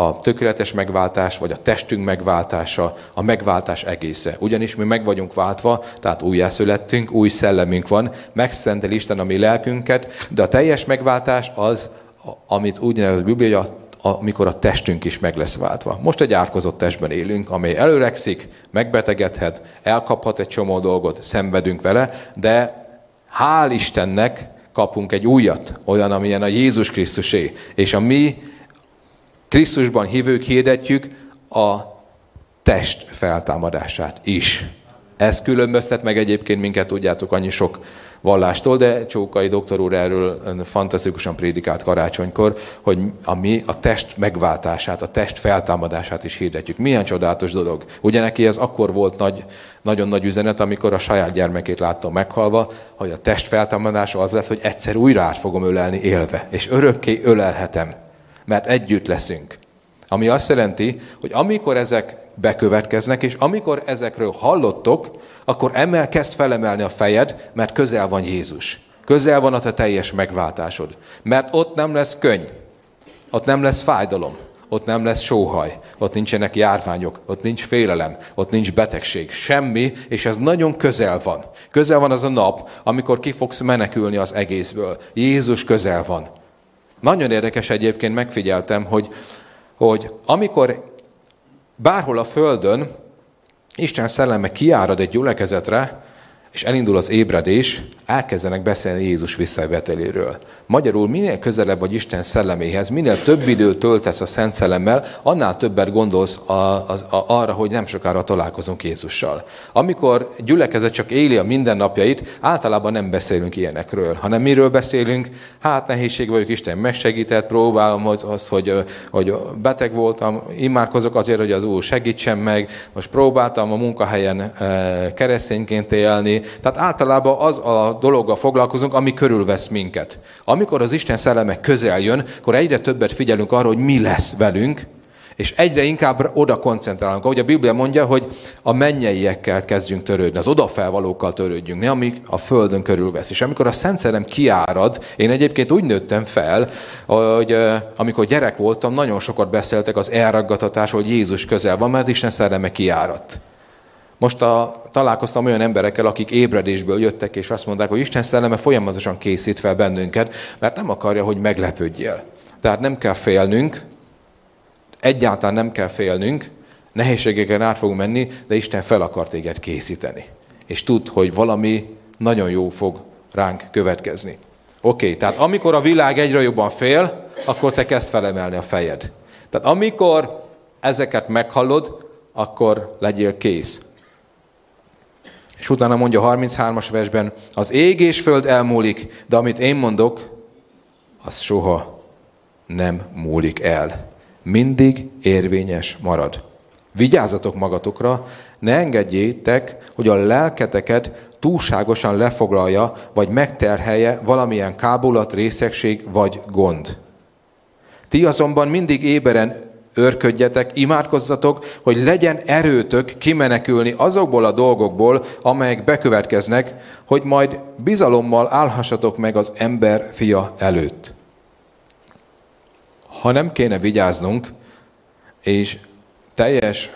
a tökéletes megváltás, vagy a testünk megváltása, a megváltás egésze. Ugyanis mi meg vagyunk váltva, tehát újjászülettünk, új szellemünk van, megszentel Isten a mi lelkünket, de a teljes megváltás az, amit úgy nevezett a Biblia, amikor a testünk is meg lesz váltva. Most egy árkozott testben élünk, amely előrekszik, megbetegedhet, elkaphat egy csomó dolgot, szenvedünk vele, de hál' Istennek kapunk egy újat, olyan, amilyen a Jézus Krisztusé. És a mi Krisztusban hívők hirdetjük a test feltámadását is. Ez különböztet meg egyébként minket, tudjátok, annyi sok vallástól, de Csókai doktor úr erről fantasztikusan prédikált karácsonykor, hogy a mi a test megváltását, a test feltámadását is hirdetjük. Milyen csodálatos dolog. Ugye neki ez akkor volt nagy, nagyon nagy üzenet, amikor a saját gyermekét látta meghalva, hogy a test feltámadása az lett, hogy egyszer újra át fogom ölelni élve, és örökké ölelhetem mert együtt leszünk. Ami azt jelenti, hogy amikor ezek bekövetkeznek, és amikor ezekről hallottok, akkor emel, kezd felemelni a fejed, mert közel van Jézus. Közel van a te teljes megváltásod. Mert ott nem lesz könny. Ott nem lesz fájdalom. ott nem lesz sóhaj, ott nincsenek járványok, ott nincs félelem, ott nincs betegség, semmi, és ez nagyon közel van. Közel van az a nap, amikor ki fogsz menekülni az egészből. Jézus közel van. Nagyon érdekes egyébként, megfigyeltem, hogy, hogy amikor bárhol a Földön Isten szelleme kiárad egy gyülekezetre, és elindul az ébredés, elkezdenek beszélni Jézus visszaveteléről. Magyarul minél közelebb vagy Isten szelleméhez, minél több időt töltesz a Szent Szellemmel, annál többet gondolsz a, a, a, arra, hogy nem sokára találkozunk Jézussal. Amikor gyülekezet csak éli a mindennapjait, általában nem beszélünk ilyenekről, hanem miről beszélünk? Hát nehézség vagyok, Isten megsegített, próbálom az, az hogy, hogy beteg voltam, imádkozok azért, hogy az Úr segítsen meg, most próbáltam a munkahelyen keresztényként élni. Tehát általában az a dologgal foglalkozunk, ami körülvesz minket. Amikor az Isten szelleme közel jön, akkor egyre többet figyelünk arra, hogy mi lesz velünk, és egyre inkább oda koncentrálunk. Ahogy a Biblia mondja, hogy a mennyeiekkel kezdjünk törődni, az odafelvalókkal törődjünk, ne amik a földön körülvesz. És amikor a Szent Szellem kiárad, én egyébként úgy nőttem fel, hogy amikor gyerek voltam, nagyon sokat beszéltek az elraggatatásról, hogy Jézus közel van, mert Isten szelleme kiáradt. Most a, találkoztam olyan emberekkel, akik ébredésből jöttek, és azt mondták, hogy Isten szelleme folyamatosan készít fel bennünket, mert nem akarja, hogy meglepődjél. Tehát nem kell félnünk, egyáltalán nem kell félnünk, nehézségeken át fogunk menni, de Isten fel akar téged készíteni. És tud, hogy valami nagyon jó fog ránk következni. Oké, okay, tehát amikor a világ egyre jobban fél, akkor te kezd felemelni a fejed. Tehát amikor ezeket meghallod, akkor legyél kész. És utána mondja a 33-as versben, az ég és föld elmúlik, de amit én mondok, az soha nem múlik el. Mindig érvényes marad. Vigyázzatok magatokra, ne engedjétek, hogy a lelketeket túlságosan lefoglalja, vagy megterhelje valamilyen kábulat, részegség vagy gond. Ti azonban mindig éberen Őrködjetek, imádkozzatok, hogy legyen erőtök kimenekülni azokból a dolgokból, amelyek bekövetkeznek, hogy majd bizalommal állhassatok meg az ember fia előtt. Ha nem kéne vigyáznunk, és teljes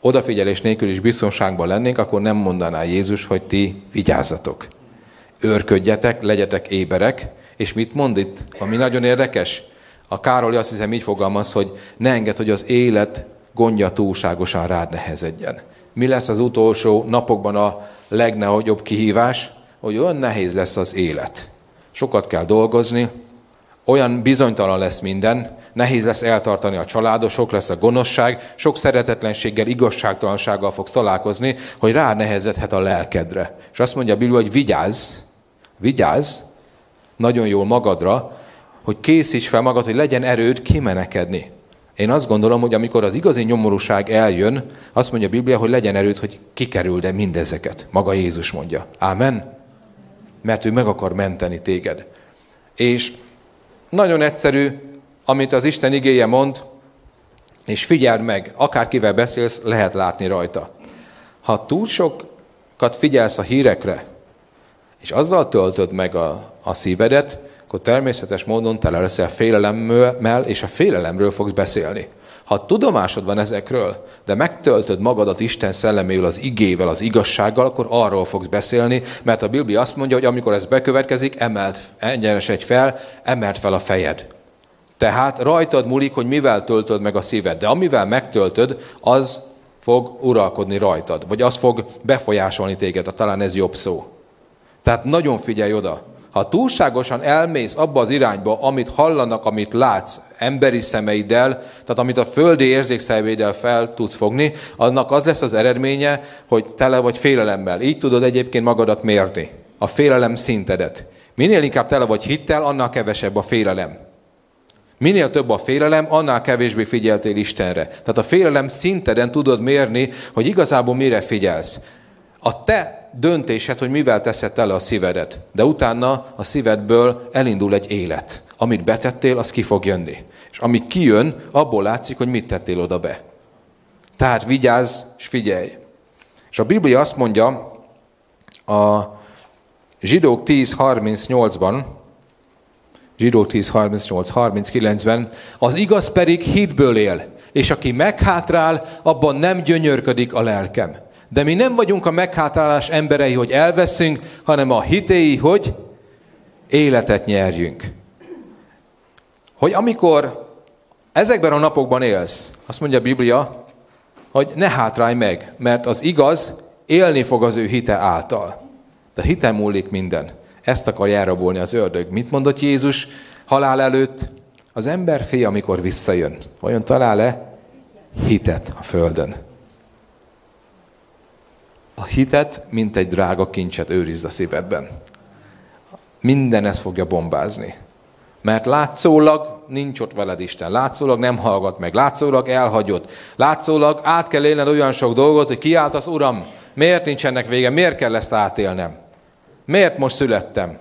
odafigyelés nélkül is biztonságban lennénk, akkor nem mondaná Jézus, hogy ti vigyázzatok. Őrködjetek, legyetek éberek, és mit mond itt, ami nagyon érdekes? A Károly azt hiszem így fogalmaz, hogy ne enged, hogy az élet gondja túlságosan rád nehezedjen. Mi lesz az utolsó napokban a legnagyobb kihívás? Hogy olyan nehéz lesz az élet. Sokat kell dolgozni, olyan bizonytalan lesz minden, nehéz lesz eltartani a családot, sok lesz a gonoszság, sok szeretetlenséggel, igazságtalansággal fogsz találkozni, hogy rá nehezedhet a lelkedre. És azt mondja a Biblia, hogy vigyázz, vigyázz nagyon jól magadra, hogy készíts fel magad, hogy legyen erőd kimenekedni. Én azt gondolom, hogy amikor az igazi nyomorúság eljön, azt mondja a Biblia, hogy legyen erőd, hogy kikerüld-e mindezeket. Maga Jézus mondja. Ámen? Mert ő meg akar menteni téged. És nagyon egyszerű, amit az Isten igéje mond, és figyeld meg, akárkivel beszélsz, lehet látni rajta. Ha túl sokat figyelsz a hírekre, és azzal töltöd meg a, a szívedet, akkor természetes módon tele leszel félelemmel, és a félelemről fogsz beszélni. Ha tudomásod van ezekről, de megtöltöd magadat Isten szellemével, az igével, az igazsággal, akkor arról fogsz beszélni, mert a Biblia azt mondja, hogy amikor ez bekövetkezik, emelt, egyenesedj fel, emelt fel a fejed. Tehát rajtad múlik, hogy mivel töltöd meg a szíved, de amivel megtöltöd, az fog uralkodni rajtad, vagy az fog befolyásolni téged, talán ez jobb szó. Tehát nagyon figyelj oda. Ha túlságosan elmész abba az irányba, amit hallanak, amit látsz emberi szemeiddel, tehát amit a földi érzékszervéddel fel tudsz fogni, annak az lesz az eredménye, hogy tele vagy félelemmel. Így tudod egyébként magadat mérni. A félelem szintedet. Minél inkább tele vagy hittel, annál kevesebb a félelem. Minél több a félelem, annál kevésbé figyeltél Istenre. Tehát a félelem szinteden tudod mérni, hogy igazából mire figyelsz. A te döntésed, hogy mivel teszed tele a szívedet. De utána a szívedből elindul egy élet. Amit betettél, az ki fog jönni. És ami kijön, abból látszik, hogy mit tettél oda be. Tehát vigyázz és figyelj. És a Biblia azt mondja a zsidók 10.38-ban, Zsidó 10, 38, 39-ben, az igaz pedig hitből él, és aki meghátrál, abban nem gyönyörködik a lelkem. De mi nem vagyunk a meghátrálás emberei, hogy elveszünk, hanem a hitéi, hogy életet nyerjünk. Hogy amikor ezekben a napokban élsz, azt mondja a Biblia, hogy ne hátrálj meg, mert az igaz élni fog az ő hite által. De hite múlik minden. Ezt akarja elrabolni az ördög. Mit mondott Jézus halál előtt? Az ember fia, amikor visszajön, olyan talál-e hitet a földön? A hitet, mint egy drága kincset őrizd a szívedben. Minden ezt fogja bombázni. Mert látszólag nincs ott veled Isten. Látszólag nem hallgat meg. Látszólag elhagyott. Látszólag át kell élned olyan sok dolgot, hogy az Uram, miért nincs ennek vége, miért kell ezt átélnem? Miért most születtem?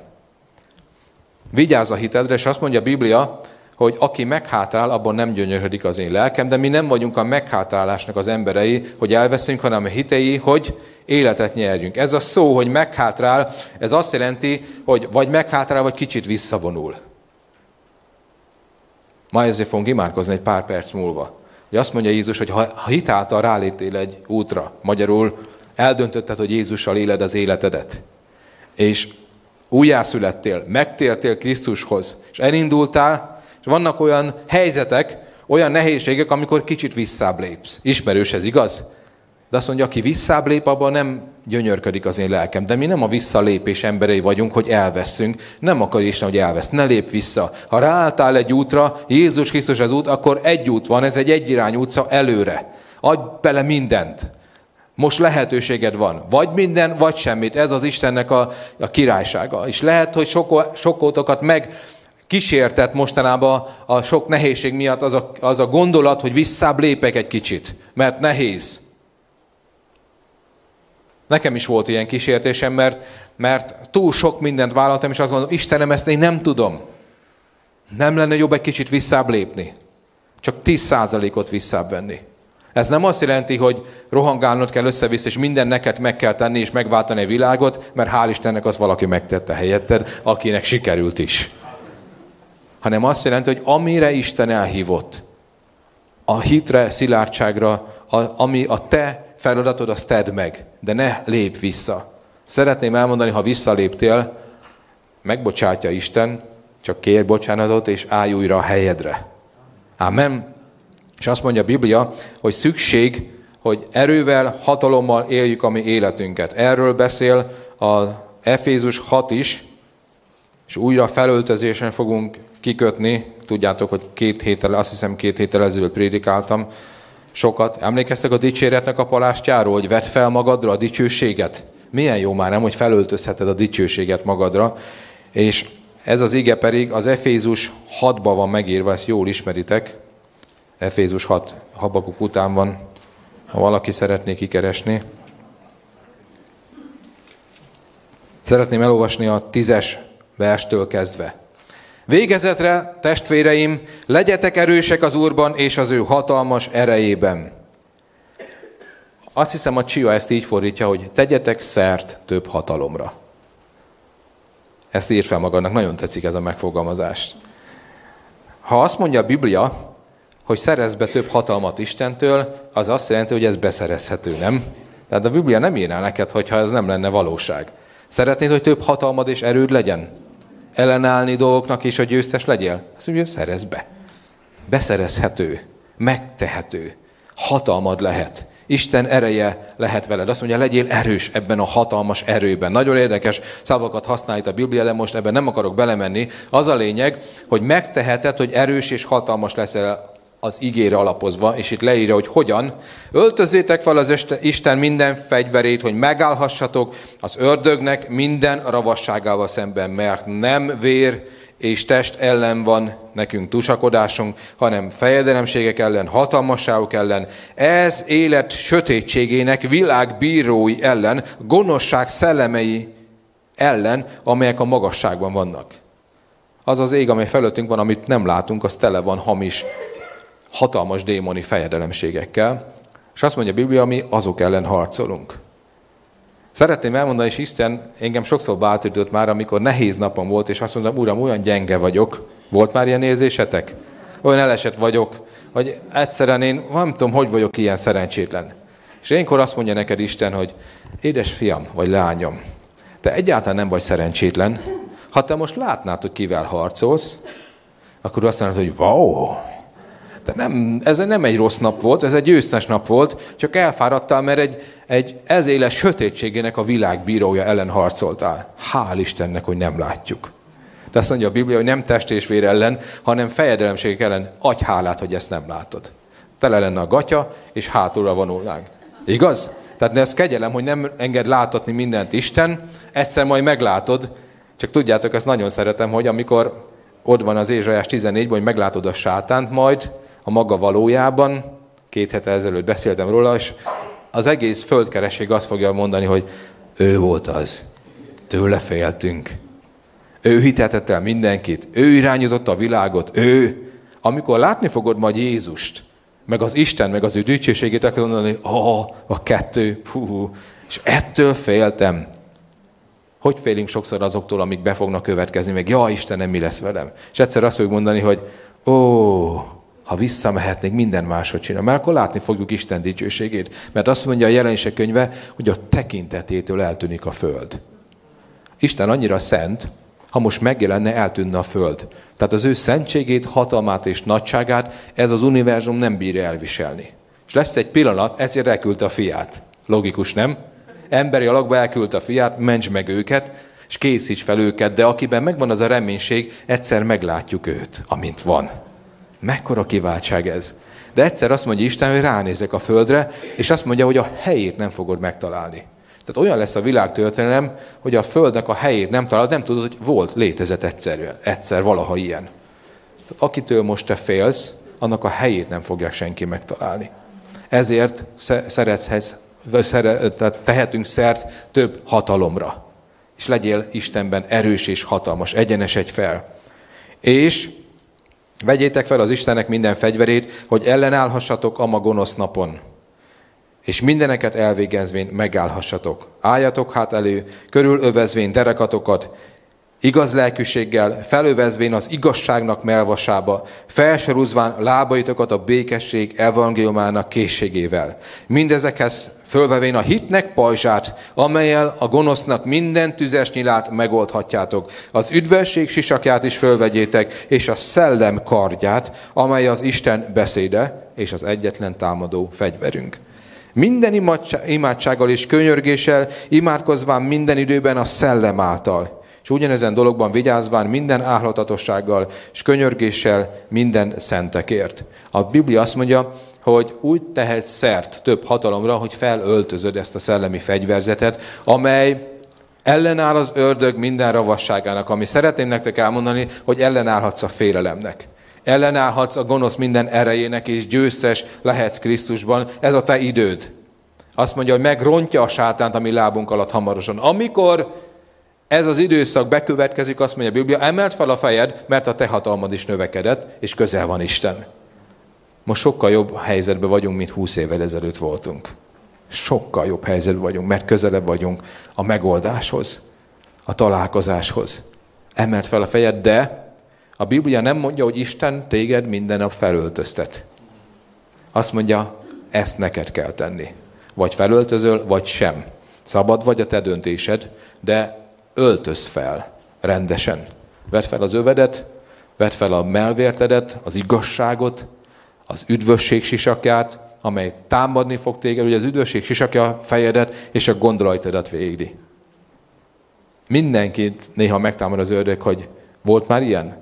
Vigyázz a hitedre, és azt mondja a Biblia, hogy aki meghátrál, abban nem gyönyörödik az én lelkem, de mi nem vagyunk a meghátrálásnak az emberei, hogy elveszünk, hanem a hitei, hogy életet nyerjünk. Ez a szó, hogy meghátrál, ez azt jelenti, hogy vagy meghátrál, vagy kicsit visszavonul. Ma ezért fogunk imádkozni egy pár perc múlva. Hogy azt mondja Jézus, hogy ha, hitáltal ráléptél egy útra, magyarul eldöntötted, hogy Jézussal éled az életedet, és újjászülettél, megtértél Krisztushoz, és elindultál, és vannak olyan helyzetek, olyan nehézségek, amikor kicsit visszább lépsz. Ismerős ez, igaz? De azt mondja, aki visszább lép, abban nem gyönyörködik az én lelkem. De mi nem a visszalépés emberei vagyunk, hogy elveszünk. Nem akar Isten, hogy elvesz. Ne lép vissza. Ha ráálltál egy útra, Jézus Krisztus az út, akkor egy út van, ez egy egyirány utca előre. Adj bele mindent. Most lehetőséged van. Vagy minden, vagy semmit. Ez az Istennek a, a királysága. És lehet, hogy sok, sok meg kísértett mostanában a sok nehézség miatt az a, az a gondolat, hogy visszább lépek egy kicsit, mert nehéz. Nekem is volt ilyen kísértésem, mert, mert túl sok mindent vállaltam, és azt mondom, Istenem, ezt én nem tudom. Nem lenne jobb egy kicsit visszább lépni. Csak 10%-ot visszább venni. Ez nem azt jelenti, hogy rohangálnod kell össze-vissza, és minden neked meg kell tenni, és megváltani a világot, mert hál' Istennek az valaki megtette helyetted, akinek sikerült is. Hanem azt jelenti, hogy amire Isten elhívott, a hitre, szilárdságra, a, ami a te feladatod, azt tedd meg, de ne lép vissza. Szeretném elmondani, ha visszaléptél, megbocsátja Isten, csak kér bocsánatot, és állj újra a helyedre. Amen. És azt mondja a Biblia, hogy szükség, hogy erővel, hatalommal éljük a mi életünket. Erről beszél a Efézus 6 is, és újra felöltözésen fogunk kikötni. Tudjátok, hogy két héttel, azt hiszem két héttel ezelőtt prédikáltam sokat. Emlékeztek a dicséretnek a palástjáról, hogy vedd fel magadra a dicsőséget? Milyen jó már nem, hogy felöltözheted a dicsőséget magadra. És ez az ige pedig az Efézus 6-ban van megírva, ezt jól ismeritek. Efézus 6 Habakuk után van, ha valaki szeretné kikeresni. Szeretném elolvasni a tízes verstől kezdve. Végezetre, testvéreim, legyetek erősek az Úrban és az ő hatalmas erejében. Azt hiszem, a Csia ezt így fordítja, hogy tegyetek szert több hatalomra. Ezt ír fel magadnak, nagyon tetszik ez a megfogalmazás. Ha azt mondja a Biblia, hogy szerez be több hatalmat Istentől, az azt jelenti, hogy ez beszerezhető, nem? Tehát a Biblia nem írná neked, hogyha ez nem lenne valóság. Szeretnéd, hogy több hatalmad és erőd legyen? Ellenállni dolgoknak és a győztes legyél? Azt mondja, szerez be. Beszerezhető, megtehető, hatalmad lehet. Isten ereje lehet veled. Azt mondja, legyél erős ebben a hatalmas erőben. Nagyon érdekes szavakat használ itt a Biblia, de most ebben nem akarok belemenni. Az a lényeg, hogy megteheted, hogy erős és hatalmas leszel az igére alapozva, és itt leírja, hogy hogyan. Öltözétek fel az Isten minden fegyverét, hogy megállhassatok az ördögnek minden ravasságával szemben, mert nem vér és test ellen van nekünk tusakodásunk, hanem fejedelemségek ellen, hatalmasságok ellen, ez élet sötétségének világbírói ellen, gonoszság szellemei ellen, amelyek a magasságban vannak. Az az ég, amely felőttünk van, amit nem látunk, az tele van hamis hatalmas démoni fejedelemségekkel, és azt mondja a Biblia, mi azok ellen harcolunk. Szeretném elmondani, és Isten engem sokszor bátorított már, amikor nehéz napom volt, és azt mondtam, Uram, olyan gyenge vagyok. Volt már ilyen érzésetek? Olyan elesett vagyok, hogy egyszerűen én nem tudom, hogy vagyok ilyen szerencsétlen. És énkor azt mondja neked Isten, hogy édes fiam, vagy lányom, te egyáltalán nem vagy szerencsétlen. Ha te most látnád, hogy kivel harcolsz, akkor azt mondod, hogy wow, de nem, ez nem egy rossz nap volt, ez egy győztes nap volt, csak elfáradtál, mert egy, egy ez éles sötétségének a világbírója ellen harcoltál. Hál' Istennek, hogy nem látjuk. De azt mondja a Biblia, hogy nem test és vér ellen, hanem fejedelemségek ellen. Adj hálát, hogy ezt nem látod. Tele lenne a gatya, és hátulra vonulnánk. Igaz? Tehát ez kegyelem, hogy nem enged láthatni mindent Isten, egyszer majd meglátod, csak tudjátok, ezt nagyon szeretem, hogy amikor ott van az Ézsajás 14 hogy meglátod a sátánt majd, a maga valójában, két hete ezelőtt beszéltem róla, és az egész földkeresség azt fogja mondani, hogy ő volt az. Tőle féltünk. Ő hitetett el mindenkit. Ő irányította a világot. Ő. Amikor látni fogod majd Jézust, meg az Isten, meg az ő dicsőségét, akkor mondani, oh, a kettő, hú, és ettől féltem. Hogy félünk sokszor azoktól, amik be fognak következni, meg ja, Istenem, mi lesz velem? És egyszer azt fogjuk mondani, hogy ó, ha visszamehetnék, minden máshogy csinálni. Mert akkor látni fogjuk Isten dicsőségét. Mert azt mondja a jelenések könyve, hogy a tekintetétől eltűnik a föld. Isten annyira szent, ha most megjelenne, eltűnne a föld. Tehát az ő szentségét, hatalmát és nagyságát ez az univerzum nem bírja elviselni. És lesz egy pillanat, ezért elküldte a fiát. Logikus, nem? Emberi alakba elküldte a fiát, ments meg őket, és készíts fel őket, de akiben megvan az a reménység, egyszer meglátjuk őt, amint van. Mekkora kiváltság ez. De egyszer azt mondja Isten, hogy ránézek a földre, és azt mondja, hogy a helyét nem fogod megtalálni. Tehát olyan lesz a világtörténelem, hogy a Földnek a helyét nem találod, nem tudod, hogy volt, létezett egyszer, egyszer valaha ilyen. Tehát akitől most te félsz, annak a helyét nem fogja senki megtalálni. Ezért szerethez, tehát tehetünk szert több hatalomra. És legyél Istenben erős és hatalmas, egyenesedj fel. És vegyétek fel az Istennek minden fegyverét, hogy ellenállhassatok a ma gonosz napon és mindeneket elvégezvén megállhassatok. Álljatok hát elő, körülövezvén derekatokat, igaz lelkűséggel, felövezvén az igazságnak melvasába, felsorúzván lábaitokat a békesség evangéliumának készségével. Mindezekhez fölvevén a hitnek pajzsát, amelyel a gonosznak minden tüzes nyilát megoldhatjátok. Az üdvösség sisakját is fölvegyétek, és a szellem kardját, amely az Isten beszéde, és az egyetlen támadó fegyverünk. Minden imádsággal és könyörgéssel, imádkozván minden időben a szellem által. És ugyanezen dologban vigyázván minden állatatossággal és könyörgéssel minden szentekért. A Biblia azt mondja, hogy úgy tehet szert több hatalomra, hogy felöltözöd ezt a szellemi fegyverzetet, amely ellenáll az ördög minden ravasságának, ami szeretném nektek elmondani, hogy ellenállhatsz a félelemnek ellenállhatsz a gonosz minden erejének, és győztes lehetsz Krisztusban. Ez a te időd. Azt mondja, hogy megrontja a sátánt a mi lábunk alatt hamarosan. Amikor ez az időszak bekövetkezik, azt mondja a Biblia, emelt fel a fejed, mert a te hatalmad is növekedett, és közel van Isten. Most sokkal jobb helyzetben vagyunk, mint 20 évvel ezelőtt voltunk. Sokkal jobb helyzetben vagyunk, mert közelebb vagyunk a megoldáshoz, a találkozáshoz. Emelt fel a fejed, de a Biblia nem mondja, hogy Isten téged minden nap felöltöztet. Azt mondja, ezt neked kell tenni. Vagy felöltözöl, vagy sem. Szabad vagy a te döntésed, de öltöz fel rendesen. Vedd fel az övedet, vedd fel a melvértedet, az igazságot, az üdvösség sisakját, amely támadni fog téged, ugye az üdvösség sisakja a fejedet, és a gondolatodat végdi. Mindenkit néha megtámad az ördög, hogy volt már ilyen?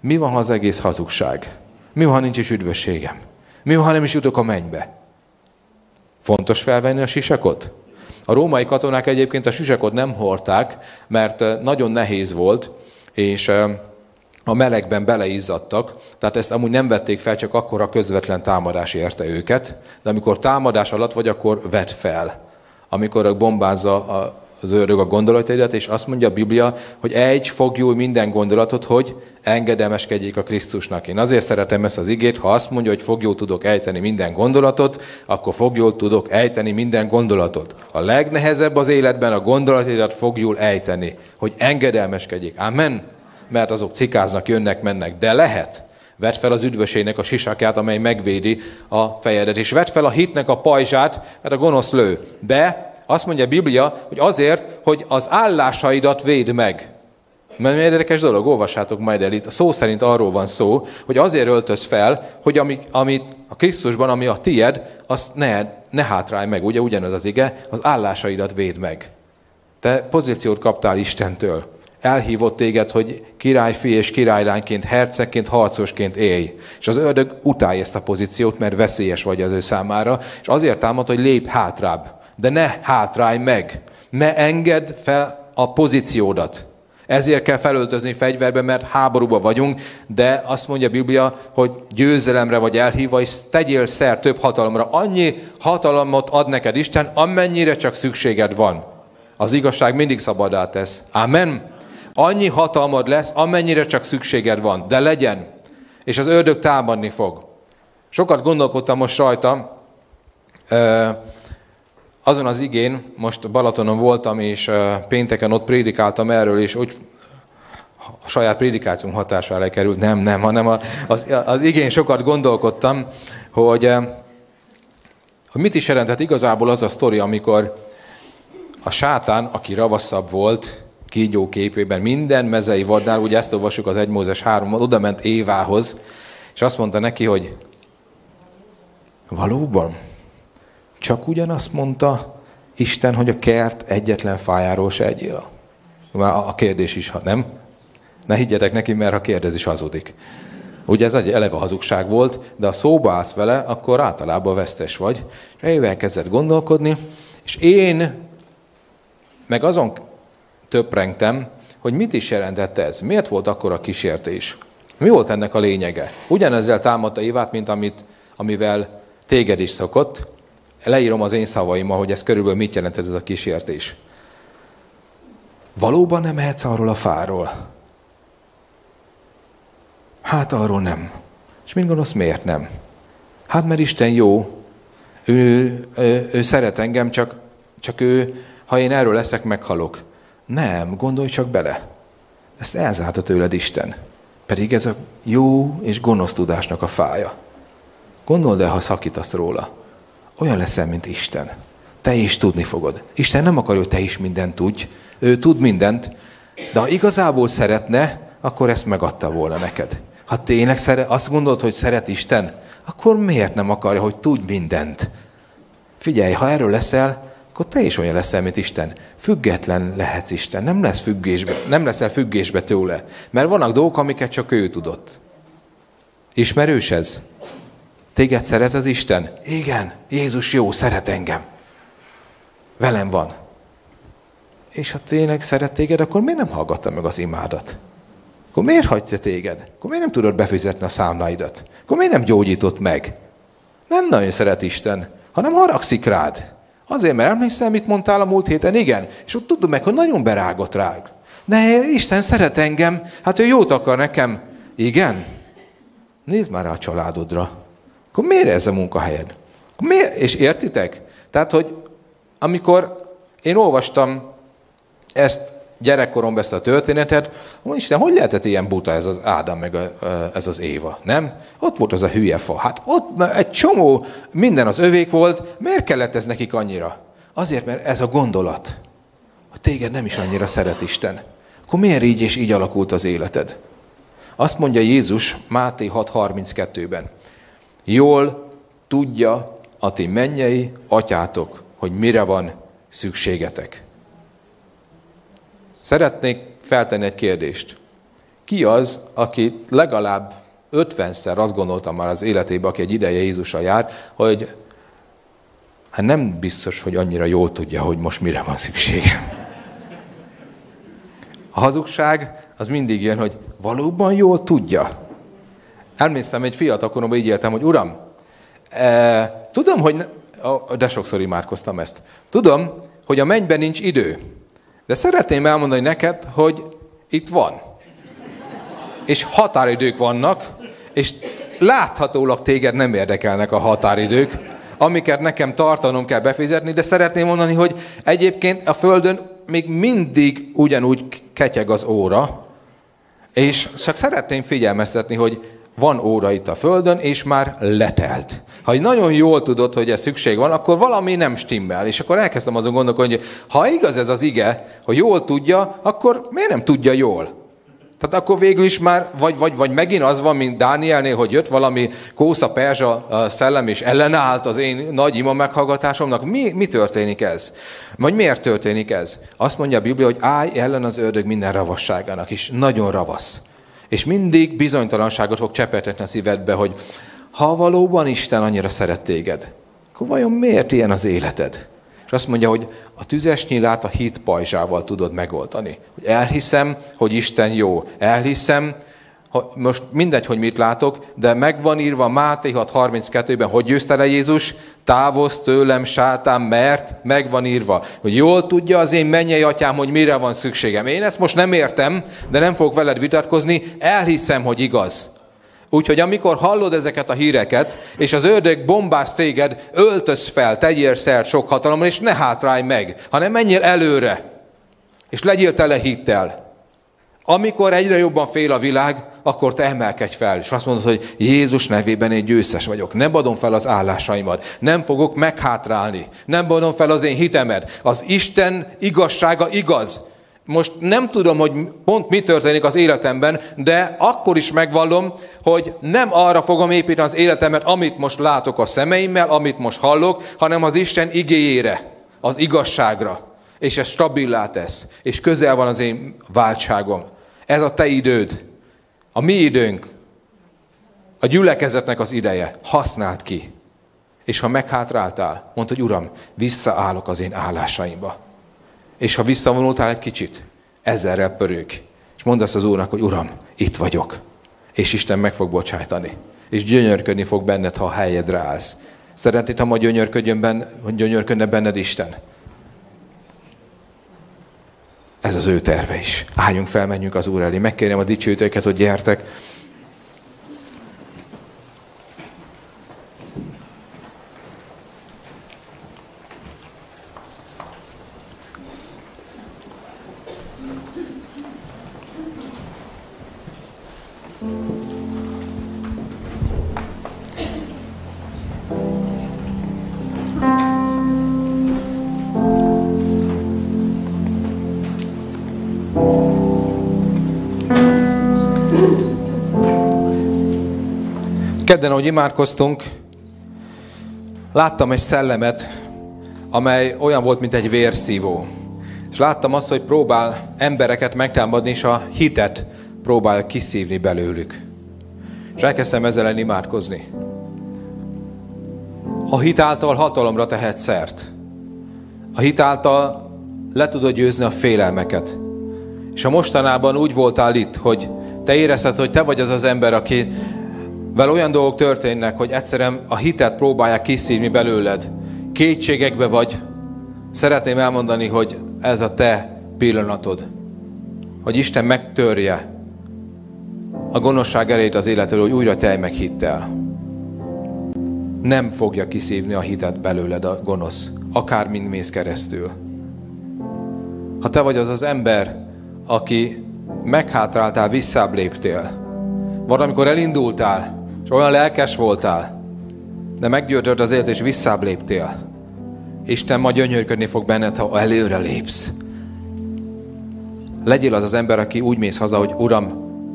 Mi van, ha az egész hazugság? Mi van, ha nincs is üdvösségem? Mi van, ha nem is jutok a mennybe? Fontos felvenni a sisakot? A római katonák egyébként a sisakot nem hordták, mert eh, nagyon nehéz volt, és eh, a melegben beleizzadtak, tehát ezt amúgy nem vették fel, csak akkor a közvetlen támadás érte őket, de amikor támadás alatt vagy, akkor vedd fel. Amikor bombázza az ördög a gondolataidat, és azt mondja a Biblia, hogy egy fogjul minden gondolatot, hogy engedelmeskedjék a Krisztusnak. Én azért szeretem ezt az igét, ha azt mondja, hogy fogjul tudok ejteni minden gondolatot, akkor fogjul tudok ejteni minden gondolatot. a legnehezebb az életben a gondolatidat fogjul ejteni, hogy engedelmeskedjék. Amen. Mert azok cikáznak, jönnek, mennek. De lehet. Vedd fel az üdvösének a sisakját, amely megvédi a fejedet. És vedd fel a hitnek a pajzsát, mert a gonosz lő. De azt mondja a Biblia, hogy azért, hogy az állásaidat véd meg. Mert érdekes dolog, olvassátok majd el itt. Szó szerint arról van szó, hogy azért öltöz fel, hogy ami, ami a Krisztusban, ami a tied, azt ne, ne hátrálj meg, ugye ugyanaz az ige, az állásaidat véd meg. Te pozíciót kaptál Istentől. Elhívott téged, hogy királyfi és királylányként, hercegként, harcosként élj. És az ördög utálja ezt a pozíciót, mert veszélyes vagy az ő számára, és azért támad, hogy lép hátrább. De ne hátrálj meg. Ne engedd fel a pozíciódat. Ezért kell felöltözni fegyverbe, mert háborúba vagyunk, de azt mondja a Biblia, hogy győzelemre vagy elhívva, és tegyél szer több hatalomra. Annyi hatalomot ad neked Isten, amennyire csak szükséged van. Az igazság mindig szabadá tesz. Amen. Annyi hatalmad lesz, amennyire csak szükséged van, de legyen. És az ördög támadni fog. Sokat gondolkodtam most rajta, azon az igén, most Balatonon voltam, és pénteken ott prédikáltam erről, és úgy a saját prédikációm hatására került, nem, nem, hanem az, az igén sokat gondolkodtam, hogy, hogy mit is jelentett igazából az a sztori, amikor a sátán, aki ravaszabb volt, kígyó képében, minden mezei vadnál, ugye ezt olvassuk az 1 Mózes 3 oda ment Évához, és azt mondta neki, hogy valóban, csak ugyanazt mondta Isten, hogy a kert egyetlen fájáról se egyél. A kérdés is, ha nem. Ne higgyetek neki, mert ha kérdez is hazudik. Ugye ez egy eleve hazugság volt, de ha szóba állsz vele, akkor általában vesztes vagy. És évvel kezdett gondolkodni, és én meg azon töprengtem, hogy mit is jelentett ez. Miért volt akkor a kísértés? Mi volt ennek a lényege? Ugyanezzel támadta Évát, mint amit, amivel téged is szokott, leírom az én szavaimmal, hogy ez körülbelül mit jelent ez a kísértés. Valóban nem mehetsz arról a fáról? Hát arról nem. És mit gondolsz, miért nem? Hát mert Isten jó, ő, ő, ő szeret engem, csak, csak ő, ha én erről leszek, meghalok. Nem, gondolj csak bele. Ezt elzárta tőled Isten. Pedig ez a jó és gonosz tudásnak a fája. Gondold el, ha szakítasz róla olyan leszel, mint Isten. Te is tudni fogod. Isten nem akarja, hogy te is mindent tudj. Ő tud mindent, de ha igazából szeretne, akkor ezt megadta volna neked. Ha tényleg szeret, azt gondolod, hogy szeret Isten, akkor miért nem akarja, hogy tudj mindent? Figyelj, ha erről leszel, akkor te is olyan leszel, mint Isten. Független lehetsz Isten. Nem, lesz függésbe, nem leszel függésbe tőle. Mert vannak dolgok, amiket csak ő tudott. Ismerős ez? Téged szeret az Isten? Igen, Jézus jó, szeret engem. Velem van. És ha tényleg szeret téged, akkor miért nem hallgatta meg az imádat? Akkor miért hagyta téged? Akkor miért nem tudod befizetni a számláidat? Akkor miért nem gyógyított meg? Nem nagyon szeret Isten, hanem haragszik rád. Azért, mert emlékszel, mit mondtál a múlt héten? Igen. És ott tudom meg, hogy nagyon berágott rád. De Isten szeret engem, hát ő jót akar nekem. Igen. Nézd már rá a családodra. Akkor miért ez a munkahelyed? Miért? És értitek? Tehát, hogy amikor én olvastam ezt gyerekkoromban ezt a történetet, mondom, Isten, hogy lehetett ilyen buta ez az Ádám, meg a, ez az Éva, nem? Ott volt az a hülye fa. Hát ott egy csomó, minden az övék volt, miért kellett ez nekik annyira? Azért, mert ez a gondolat, hogy téged nem is annyira szeret Isten. Akkor miért így és így alakult az életed? Azt mondja Jézus Máté 6.32-ben. Jól tudja a ti mennyei atyátok, hogy mire van szükségetek. Szeretnék feltenni egy kérdést. Ki az, aki legalább ötvenszer azt gondoltam már az életében, aki egy ideje Jézussal jár, hogy hát nem biztos, hogy annyira jól tudja, hogy most mire van szüksége. A hazugság az mindig jön, hogy valóban jól tudja. Emlékszem, egy fiatal koromban így éltem, hogy uram, e, tudom, hogy, ne, de sokszor imádkoztam ezt, tudom, hogy a mennyben nincs idő, de szeretném elmondani neked, hogy itt van. És határidők vannak, és láthatólag téged nem érdekelnek a határidők. amiket nekem tartanom kell befizetni, de szeretném mondani, hogy egyébként a Földön még mindig ugyanúgy ketyeg az óra, és csak szeretném figyelmeztetni, hogy van óra itt a Földön, és már letelt. Ha nagyon jól tudod, hogy ez szükség van, akkor valami nem stimmel. És akkor elkezdtem azon gondolkodni, hogy ha igaz ez az ige, hogy jól tudja, akkor miért nem tudja jól? Tehát akkor végül is már, vagy, vagy, vagy megint az van, mint Dánielnél, hogy jött valami kósza perzsa szellem, és ellenállt az én nagy ima meghallgatásomnak. Mi, mi történik ez? Vagy miért történik ez? Azt mondja a Biblia, hogy állj ellen az ördög minden ravasságának, és nagyon ravasz. És mindig bizonytalanságot fog csepeltetni a szívedbe, hogy ha valóban Isten annyira szeret téged, akkor vajon miért ilyen az életed? És azt mondja, hogy a tüzes nyilát a hit pajzsával tudod megoldani. Hogy elhiszem, hogy Isten jó. Elhiszem, most mindegy, hogy mit látok, de megvan írva Máté 6.32-ben, hogy győzte le Jézus, távozz tőlem, sátán, mert megvan írva, hogy jól tudja az én mennyei atyám, hogy mire van szükségem. Én ezt most nem értem, de nem fogok veled vitatkozni, elhiszem, hogy igaz. Úgyhogy amikor hallod ezeket a híreket, és az ördög bombáz téged, öltöz fel, tegyél szert sok hatalommal, és ne hátrálj meg, hanem menjél előre, és legyél tele hittel. Amikor egyre jobban fél a világ, akkor te emelkedj fel, és azt mondod, hogy Jézus nevében én győztes vagyok. Nem adom fel az állásaimat, nem fogok meghátrálni, nem adom fel az én hitemet. Az Isten igazsága igaz, most nem tudom, hogy pont mi történik az életemben, de akkor is megvallom, hogy nem arra fogom építeni az életemet, amit most látok a szemeimmel, amit most hallok, hanem az Isten igéjére, az igazságra. És ez stabilá tesz. És közel van az én váltságom. Ez a te időd. A mi időnk. A gyülekezetnek az ideje. Használd ki. És ha meghátráltál, mondd, hogy Uram, visszaállok az én állásaimba. És ha visszavonultál egy kicsit, ezerrel pörög. És mondd azt az Úrnak, hogy Uram, itt vagyok. És Isten meg fog bocsájtani. És gyönyörködni fog benned, ha a helyedre állsz. Szeretnéd, ha ma gyönyörködjön hogy gyönyörködne benned Isten? Ez az ő terve is. Álljunk fel, menjünk az Úr elé. Megkérem a dicsőítőket, hogy gyertek. Kedden, ahogy imádkoztunk, láttam egy szellemet, amely olyan volt, mint egy vérszívó. És láttam azt, hogy próbál embereket megtámadni, és a hitet próbál kiszívni belőlük. És elkezdtem ezzel ellen imádkozni. A hit által hatalomra tehet szert. A hit által le tudod győzni a félelmeket. És a mostanában úgy voltál itt, hogy te érezted, hogy te vagy az az ember, aki vel olyan dolgok történnek, hogy egyszerűen a hitet próbálják kiszívni belőled. Kétségekbe vagy. Szeretném elmondani, hogy ez a te pillanatod. Hogy Isten megtörje a gonoszság erejét az életről, hogy újra telj meg hittel. Nem fogja kiszívni a hitet belőled a gonosz, akár mind mész keresztül. Ha te vagy az az ember, aki meghátráltál, visszább léptél, vagy elindultál, és olyan lelkes voltál, de meggyőrtöd az élet, és visszább léptél. Isten ma gyönyörködni fog benned, ha előre lépsz. Legyél az az ember, aki úgy mész haza, hogy Uram,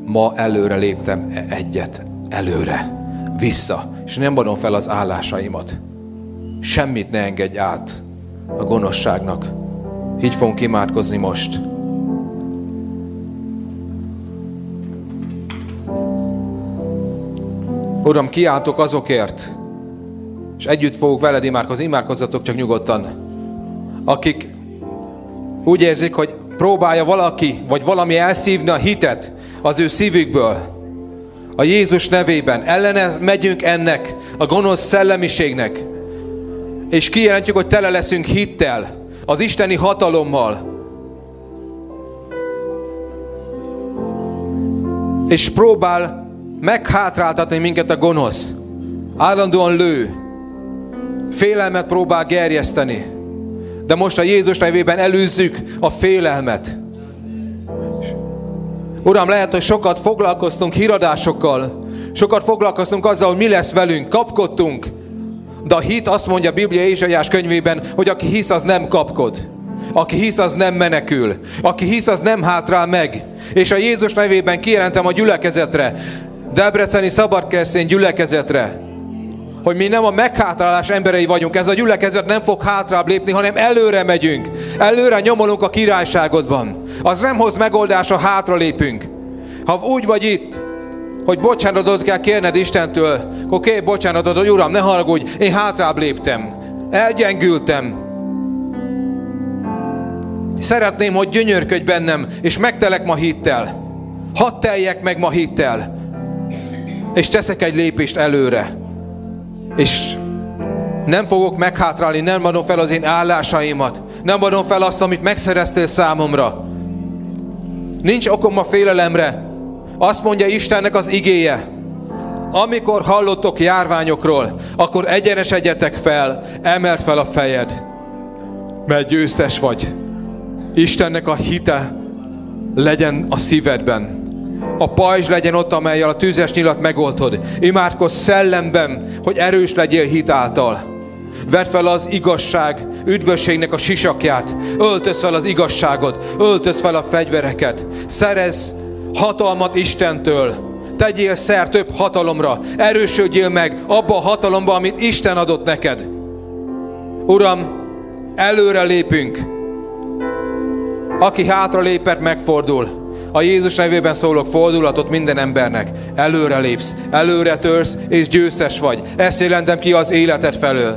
ma előre léptem e- egyet, előre, vissza, és nem adom fel az állásaimat. Semmit ne engedj át a gonoszságnak. Így fogunk imádkozni most. Uram, kiáltok azokért, és együtt fogok veled imádkozni, imádkozzatok csak nyugodtan, akik úgy érzik, hogy próbálja valaki, vagy valami elszívni a hitet az ő szívükből. A Jézus nevében ellene megyünk ennek, a gonosz szellemiségnek, és kijelentjük, hogy tele leszünk hittel, az isteni hatalommal. És próbál meghátráltatni minket a gonosz. Állandóan lő. Félelmet próbál gerjeszteni. De most a Jézus nevében előzzük a félelmet. Uram, lehet, hogy sokat foglalkoztunk híradásokkal, sokat foglalkoztunk azzal, hogy mi lesz velünk, kapkodtunk, de a hit azt mondja a Biblia Ézsaiás könyvében, hogy aki hisz, az nem kapkod. Aki hisz, az nem menekül. Aki hisz, az nem hátrál meg. És a Jézus nevében kijelentem a gyülekezetre, Debreceni Szabadkerszén gyülekezetre, hogy mi nem a meghátrálás emberei vagyunk. Ez a gyülekezet nem fog hátrább lépni, hanem előre megyünk. Előre nyomolunk a királyságodban. Az nem hoz megoldás, ha hátra lépünk. Ha úgy vagy itt, hogy bocsánatot kell kérned Istentől, akkor kérj bocsánatot, hogy Uram, ne haragudj, én hátrább léptem. Elgyengültem. Szeretném, hogy gyönyörködj bennem, és megtelek ma hittel. Hadd teljek meg ma hittel. És teszek egy lépést előre. És nem fogok meghátrálni, nem adom fel az én állásaimat. Nem adom fel azt, amit megszereztél számomra. Nincs okom a félelemre. Azt mondja Istennek az igéje. Amikor hallottok járványokról, akkor egyenesedjetek fel, emelt fel a fejed, mert győztes vagy. Istennek a hite legyen a szívedben. A pajzs legyen ott, amelyel a tűzes nyilat megoltod. Imádkozz szellemben, hogy erős legyél hitáltal. Vedd fel az igazság üdvösségnek a sisakját. Öltöz fel az igazságot. Öltöz fel a fegyvereket. Szerez hatalmat Istentől. Tegyél szer több hatalomra. Erősödjél meg abba a hatalomba, amit Isten adott neked. Uram, előre lépünk. Aki hátra lépett, megfordul. A Jézus nevében szólok fordulatot minden embernek. Előre lépsz, előre törsz, és győztes vagy. Ezt jelentem ki az életed felől.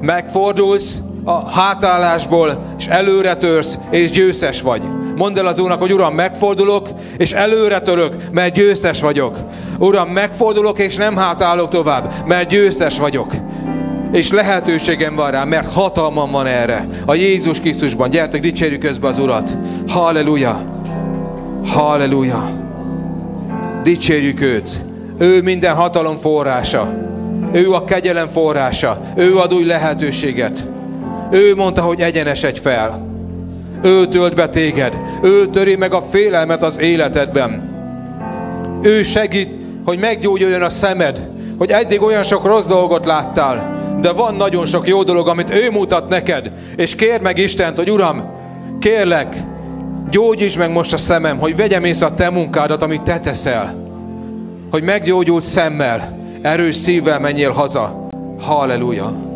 Megfordulsz a hátállásból, és előre törsz, és győztes vagy. Mondd el az Úrnak, hogy Uram, megfordulok, és előre török, mert győztes vagyok. Uram, megfordulok, és nem hátállok tovább, mert győztes vagyok. És lehetőségem van rá, mert hatalmam van erre. A Jézus Krisztusban. Gyertek, dicsérjük közbe az Urat. Halleluja! Halleluja! Dicsérjük őt! Ő minden hatalom forrása. Ő a kegyelem forrása. Ő ad új lehetőséget. Ő mondta, hogy egyenesedj fel. Ő tölt be téged. Ő töri meg a félelmet az életedben. Ő segít, hogy meggyógyuljon a szemed. Hogy eddig olyan sok rossz dolgot láttál. De van nagyon sok jó dolog, amit ő mutat neked. És kérd meg Istent, hogy Uram, kérlek, gyógyíts meg most a szemem, hogy vegyem észre a te munkádat, amit te teszel. Hogy meggyógyult szemmel, erős szívvel menjél haza. Halleluja!